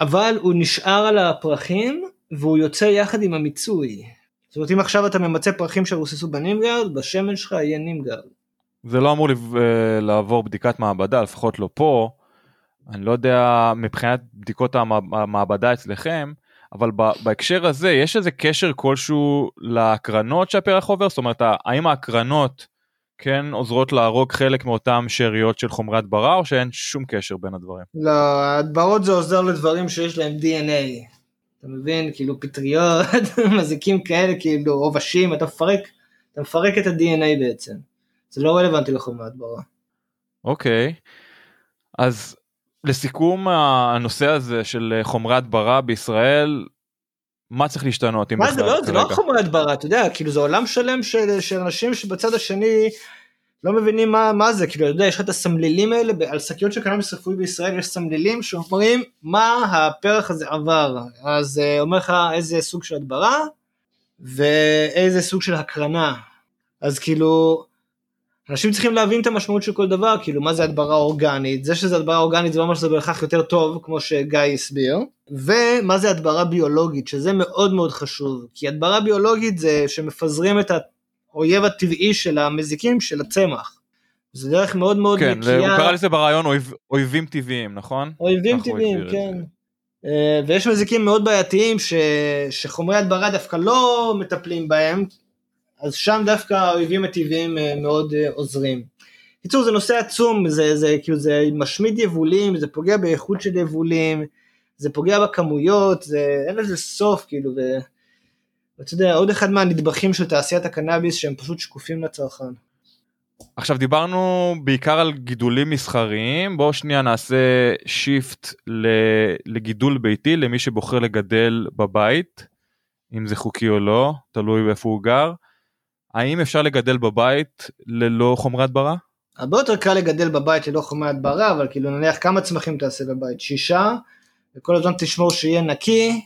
אבל הוא נשאר על הפרחים והוא יוצא יחד עם המיצוי. זאת אומרת אם עכשיו אתה ממצה פרחים שרוססו בנימגרד, בשמן שלך יהיה נימגרד. זה לא אמור אה, לעבור בדיקת מעבדה, לפחות לא פה. אני לא יודע מבחינת בדיקות המע- המעבדה אצלכם, אבל בהקשר הזה יש איזה קשר כלשהו להקרנות שהפרח עובר? זאת אומרת, האם ההקרנות כן עוזרות להרוג חלק מאותן שאריות של חומרי הדברה, או שאין שום קשר בין הדברים? לא, ההדברות זה עוזר לדברים שיש להם DNA. אתה מבין? כאילו פטריות, מזיקים כאלה, כאילו עובשים, אתה מפרק, אתה מפרק את ה-DNA בעצם. זה לא רלוונטי לחומרי הדברה. אוקיי, אז לסיכום הנושא הזה של חומרי הדברה בישראל, מה צריך להשתנות? אם מה זה בכלל, לא, זה לא? חומרי הדברה, אתה יודע, כאילו זה עולם שלם של, של אנשים שבצד השני לא מבינים מה, מה זה, כאילו, אתה יודע, יש לך את הסמלילים האלה, על שקיות של קנאביס רפואי בישראל יש סמלילים שאומרים מה הפרח הזה עבר, אז אה, אומר לך איזה סוג של הדברה ואיזה סוג של הקרנה, אז כאילו, אנשים צריכים להבין את המשמעות של כל דבר, כאילו מה זה הדברה אורגנית, זה שזה הדברה אורגנית זה לא אומר שזה בהכרח יותר טוב, כמו שגיא הסביר, ומה זה הדברה ביולוגית, שזה מאוד מאוד חשוב, כי הדברה ביולוגית זה שמפזרים את האויב הטבעי של המזיקים של הצמח. זה דרך מאוד מאוד כן, הוא נקייה, קרא לזה ברעיון אויב, אויבים טבעיים, נכון? אויבים הוא טבעיים, כן. אה, ויש מזיקים מאוד בעייתיים ש... שחומרי הדברה דווקא לא מטפלים בהם, אז שם דווקא האויבים הטבעיים אה, מאוד אה, עוזרים. בקיצור זה נושא עצום, זה, זה כאילו זה משמיד יבולים, זה פוגע באיכות של יבולים, זה פוגע בכמויות, זה אין לזה סוף כאילו. ואתה יודע עוד אחד מהנדבכים של תעשיית הקנאביס שהם פשוט שקופים לצרכן. עכשיו דיברנו בעיקר על גידולים מסחריים, בואו שנייה נעשה שיפט לגידול ביתי למי שבוחר לגדל בבית, אם זה חוקי או לא, תלוי איפה הוא גר. האם אפשר לגדל בבית ללא חומרי הדברה? הרבה יותר קל לגדל בבית ללא חומרי הדברה, אבל כאילו נניח כמה צמחים תעשה בבית? שישה, וכל הזמן תשמור שיהיה נקי,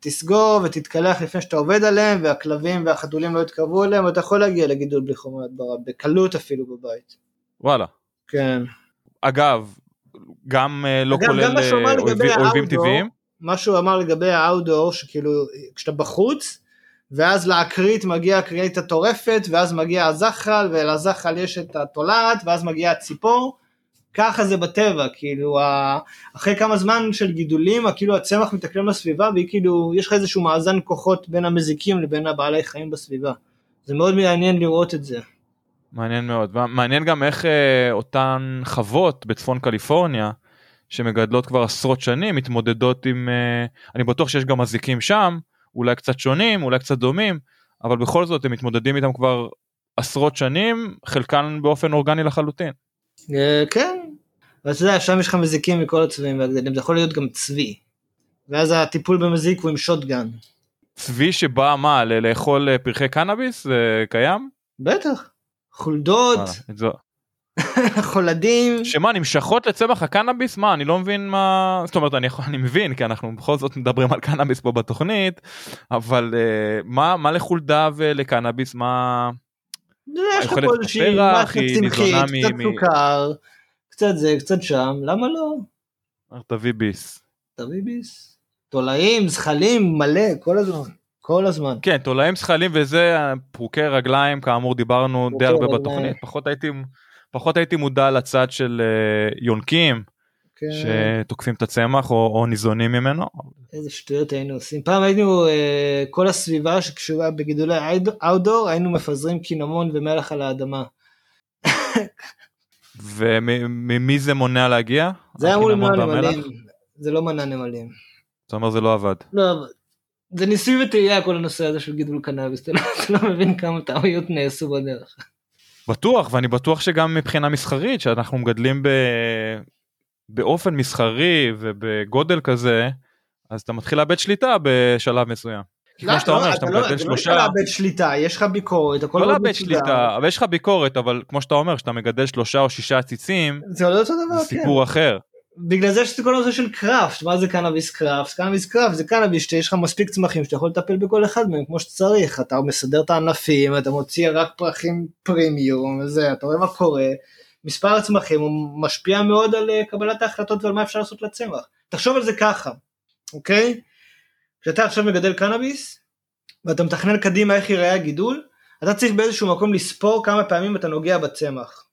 תסגור ותתקלח לפני שאתה עובד עליהם, והכלבים והחתולים לא יתקרבו אליהם, ואתה יכול להגיע לגידול בלי חומרי הדברה, בקלות אפילו בבית. וואלה. כן. אגב, גם אה, לא אגב, גם כולל שהוא אמר אה, אויבים, טבעיים? מה שהוא אמר לגבי האאוטדור, שכאילו כשאתה בחוץ, ואז לאקרית מגיעה אקרית הטורפת, ואז מגיע הזחל, ולזחל יש את התולעת, ואז מגיעה הציפור, ככה זה בטבע, כאילו אחרי כמה זמן של גידולים, כאילו הצמח מתאקלם לסביבה, וכאילו יש לך איזשהו מאזן כוחות בין המזיקים לבין הבעלי חיים בסביבה. זה מאוד מעניין לראות את זה. מעניין מאוד. מעניין גם איך אה, אותן חוות בצפון קליפורניה, שמגדלות כבר עשרות שנים, מתמודדות עם... אה, אני בטוח שיש גם מזיקים שם, אולי קצת שונים, אולי קצת דומים, אבל בכל זאת הם מתמודדים איתם כבר עשרות שנים, חלקן באופן אורגני לחלוטין. אה, כן, ואתה יודע, שם יש לך מזיקים מכל הצבעים והגדלים, זה יכול להיות גם צבי. ואז הטיפול במזיק הוא עם שוטגן. צבי שבא מה, לאכול אה, פרחי קנאביס? זה קיים? בטח. חולדות, זו- חולדים, שמה נמשכות לצמח הקנאביס מה אני לא מבין מה זאת אומרת אני יכול אני מבין כי אנחנו בכל זאת מדברים על קנאביס פה בתוכנית אבל uh, מה מה לחולדה ולקנאביס מה יש לך פה איזושהי היא צמחית, קצת סוכר, קצת זה, קצת שם, למה לא? תביא ביס. תביא ביס. תולעים, זחלים, מלא, כל הזמן. כל הזמן. כן תולעים זכלים וזה פרוקי רגליים כאמור דיברנו די הרבה. בתוכנית פחות הייתי פחות הייתי מודע לצד של uh, יונקים כן. שתוקפים את הצמח או, או ניזונים ממנו איזה שטויות היינו עושים. פעם היינו, אה, כל הסביבה שקשורה בגידולי אאוטדור, היינו מפזרים קינמון ומלח על האדמה. וממי זה מונע להגיע? זה היה אמור למנוע? נמלים. זה לא מנע נמלים. אתה אומר זה לא עבד. לא, אבל זה ניסוי וטעייה כל הנושא הזה של גידול קנאביס, אתה לא, אתה לא מבין כמה טעויות נעשו בדרך. בטוח ואני בטוח שגם מבחינה מסחרית שאנחנו מגדלים ב... באופן מסחרי ובגודל כזה אז אתה מתחיל לאבד שליטה בשלב מסוים. לא, כמו שאתה אומר שאתה אתה לא- מגדל אתה לא שלושה, יכול לאבד שליטה, יש לך ביקורת, הכל לא לאבד. שליטה אבל יש לך ביקורת אבל כמו שאתה אומר שאתה מגדל שלושה או שישה עציצים זה לא כן. סיפור אחר. בגלל זה שזה כל הנושא של קראפט, מה זה קנאביס קראפט? קנאביס קראפט זה קנאביס שיש לך מספיק צמחים שאתה יכול לטפל בכל אחד מהם כמו שצריך, אתה מסדר את הענפים, אתה מוציא רק פרחים פרימיום, וזה, אתה רואה מה קורה, מספר הצמחים הוא משפיע מאוד על אה, קבלת ההחלטות ועל מה אפשר לעשות לצמח. תחשוב על זה ככה, אוקיי? כשאתה עכשיו מגדל קנאביס ואתה מתכנן קדימה איך ייראה הגידול, אתה צריך באיזשהו מקום לספור כמה פעמים אתה נוגע בצמח.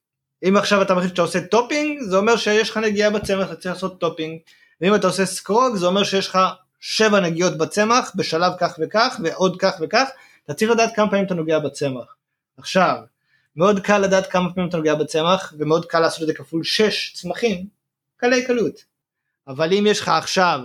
אם עכשיו אתה מחליט שאתה עושה topping, זה אומר שיש לך נגיעה בצמח, אתה צריך לעשות topping. ואם אתה עושה ScrOG, זה אומר שיש לך שבע נגיעות בצמח בשלב כך וכך ועוד כך וכך, אתה צריך לדעת כמה פעמים אתה נוגע בצמח. עכשיו, מאוד קל לדעת כמה פעמים אתה נוגע בצמח, ומאוד קל לעשות את זה כפול 6 צמחים, קלי קלות. אבל אם יש לך עכשיו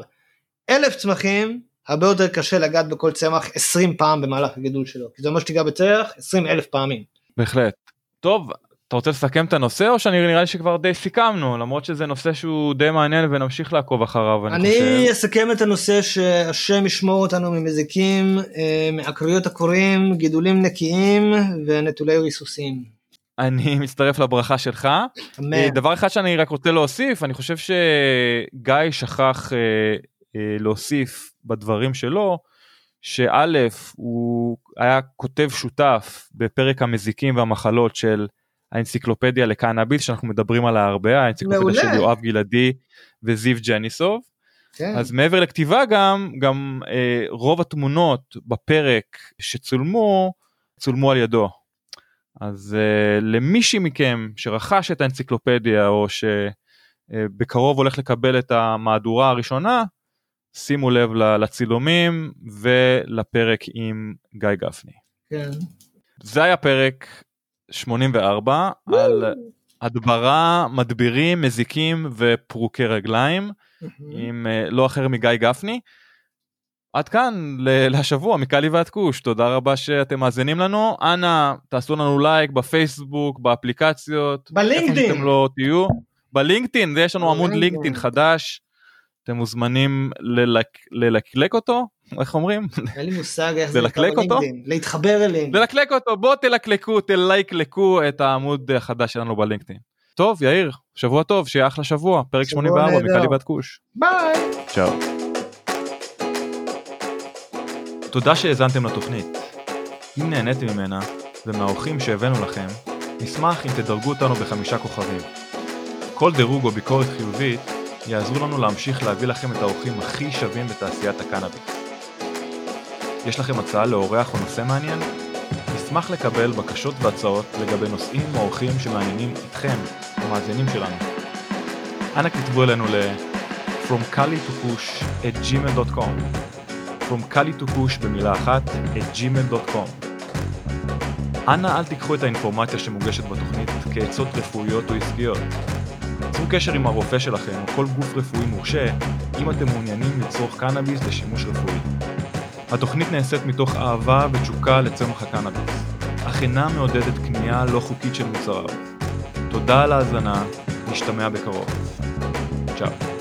אלף צמחים, הרבה יותר קשה לגעת בכל צמח 20 פעם במהלך הגידול שלו, כי זה אומר שתיגע בצמח 20 אלף פעמים. בהחלט. טוב, אתה רוצה לסכם את הנושא או שאני נראה לי שכבר די סיכמנו למרות שזה נושא שהוא די מעניין ונמשיך לעקוב אחריו אני, אני חושב. אסכם את הנושא שהשם ישמור אותנו ממזיקים, אה, מעקריות הקורים, גידולים נקיים ונטולי ריסוסים. אני מצטרף לברכה שלך. אמן. אה, דבר אחד שאני רק רוצה להוסיף אני חושב שגיא שכח אה, אה, להוסיף בדברים שלו שא' הוא היה כותב שותף בפרק המזיקים והמחלות של האנציקלופדיה לקנאביס שאנחנו מדברים עליה הרבה האנציקלופדיה מעולה. של יואב גלעדי וזיו ג'ניסוב כן. אז מעבר לכתיבה גם גם אה, רוב התמונות בפרק שצולמו צולמו על ידו. אז אה, למישהי מכם שרכש את האנציקלופדיה או שבקרוב הולך לקבל את המהדורה הראשונה שימו לב לצילומים ולפרק עם גיא גפני. כן. זה היה פרק 84 על הדברה, מדבירים, מזיקים ופרוקי רגליים עם אה, לא אחר מגיא גפני. עד כאן להשבוע מקלי ועד כוש תודה רבה שאתם מאזינים לנו אנא תעשו לנו לייק בפייסבוק באפליקציות בלינקדאין. איפה שאתם לא תהיו בלינקדאין יש לנו עמוד. לינקדאין חדש. אתם מוזמנים ללק, ללקלק אותו איך אומרים אין לי מושג איך זה נקרא אותו? בלינקדאין. להתחבר אליהם. ללקלק אותו בוא תלקלקו תלייקלקו את העמוד החדש שלנו בלינקדאין. טוב יאיר שבוע טוב שיהיה אחלה שבוע פרק שבוע 84 נהדר. מקלי בת כוש. ביי. צ'או. תודה שהאזנתם לתוכנית. אם נהניתם ממנה ומהאורחים שהבאנו לכם, נשמח אם תדרגו אותנו בחמישה כוכבים. כל דירוג או ביקורת חיובית יעזרו לנו להמשיך להביא לכם את האורחים הכי שווים בתעשיית הקנאביס. יש לכם הצעה לאורח או נושא מעניין? נשמח לקבל בקשות והצעות לגבי נושאים או אורחים שמעניינים אתכם, המאזינים שלנו. אנא כתבו אלינו ל- From Kali to Push at gmail.com From Kali to Push במילה אחת at gmail.com אנא אל תיקחו את האינפורמציה שמוגשת בתוכנית כעצות רפואיות או עסקיות. צרו קשר עם הרופא שלכם או כל גוף רפואי מורשה אם אתם מעוניינים לצרוך קנאביס לשימוש רפואי. התוכנית נעשית מתוך אהבה ותשוקה לצמח הקנאביס, אך אינה מעודדת קנייה לא חוקית של מוצריו. תודה על ההאזנה, נשתמע בקרוב. צ'או.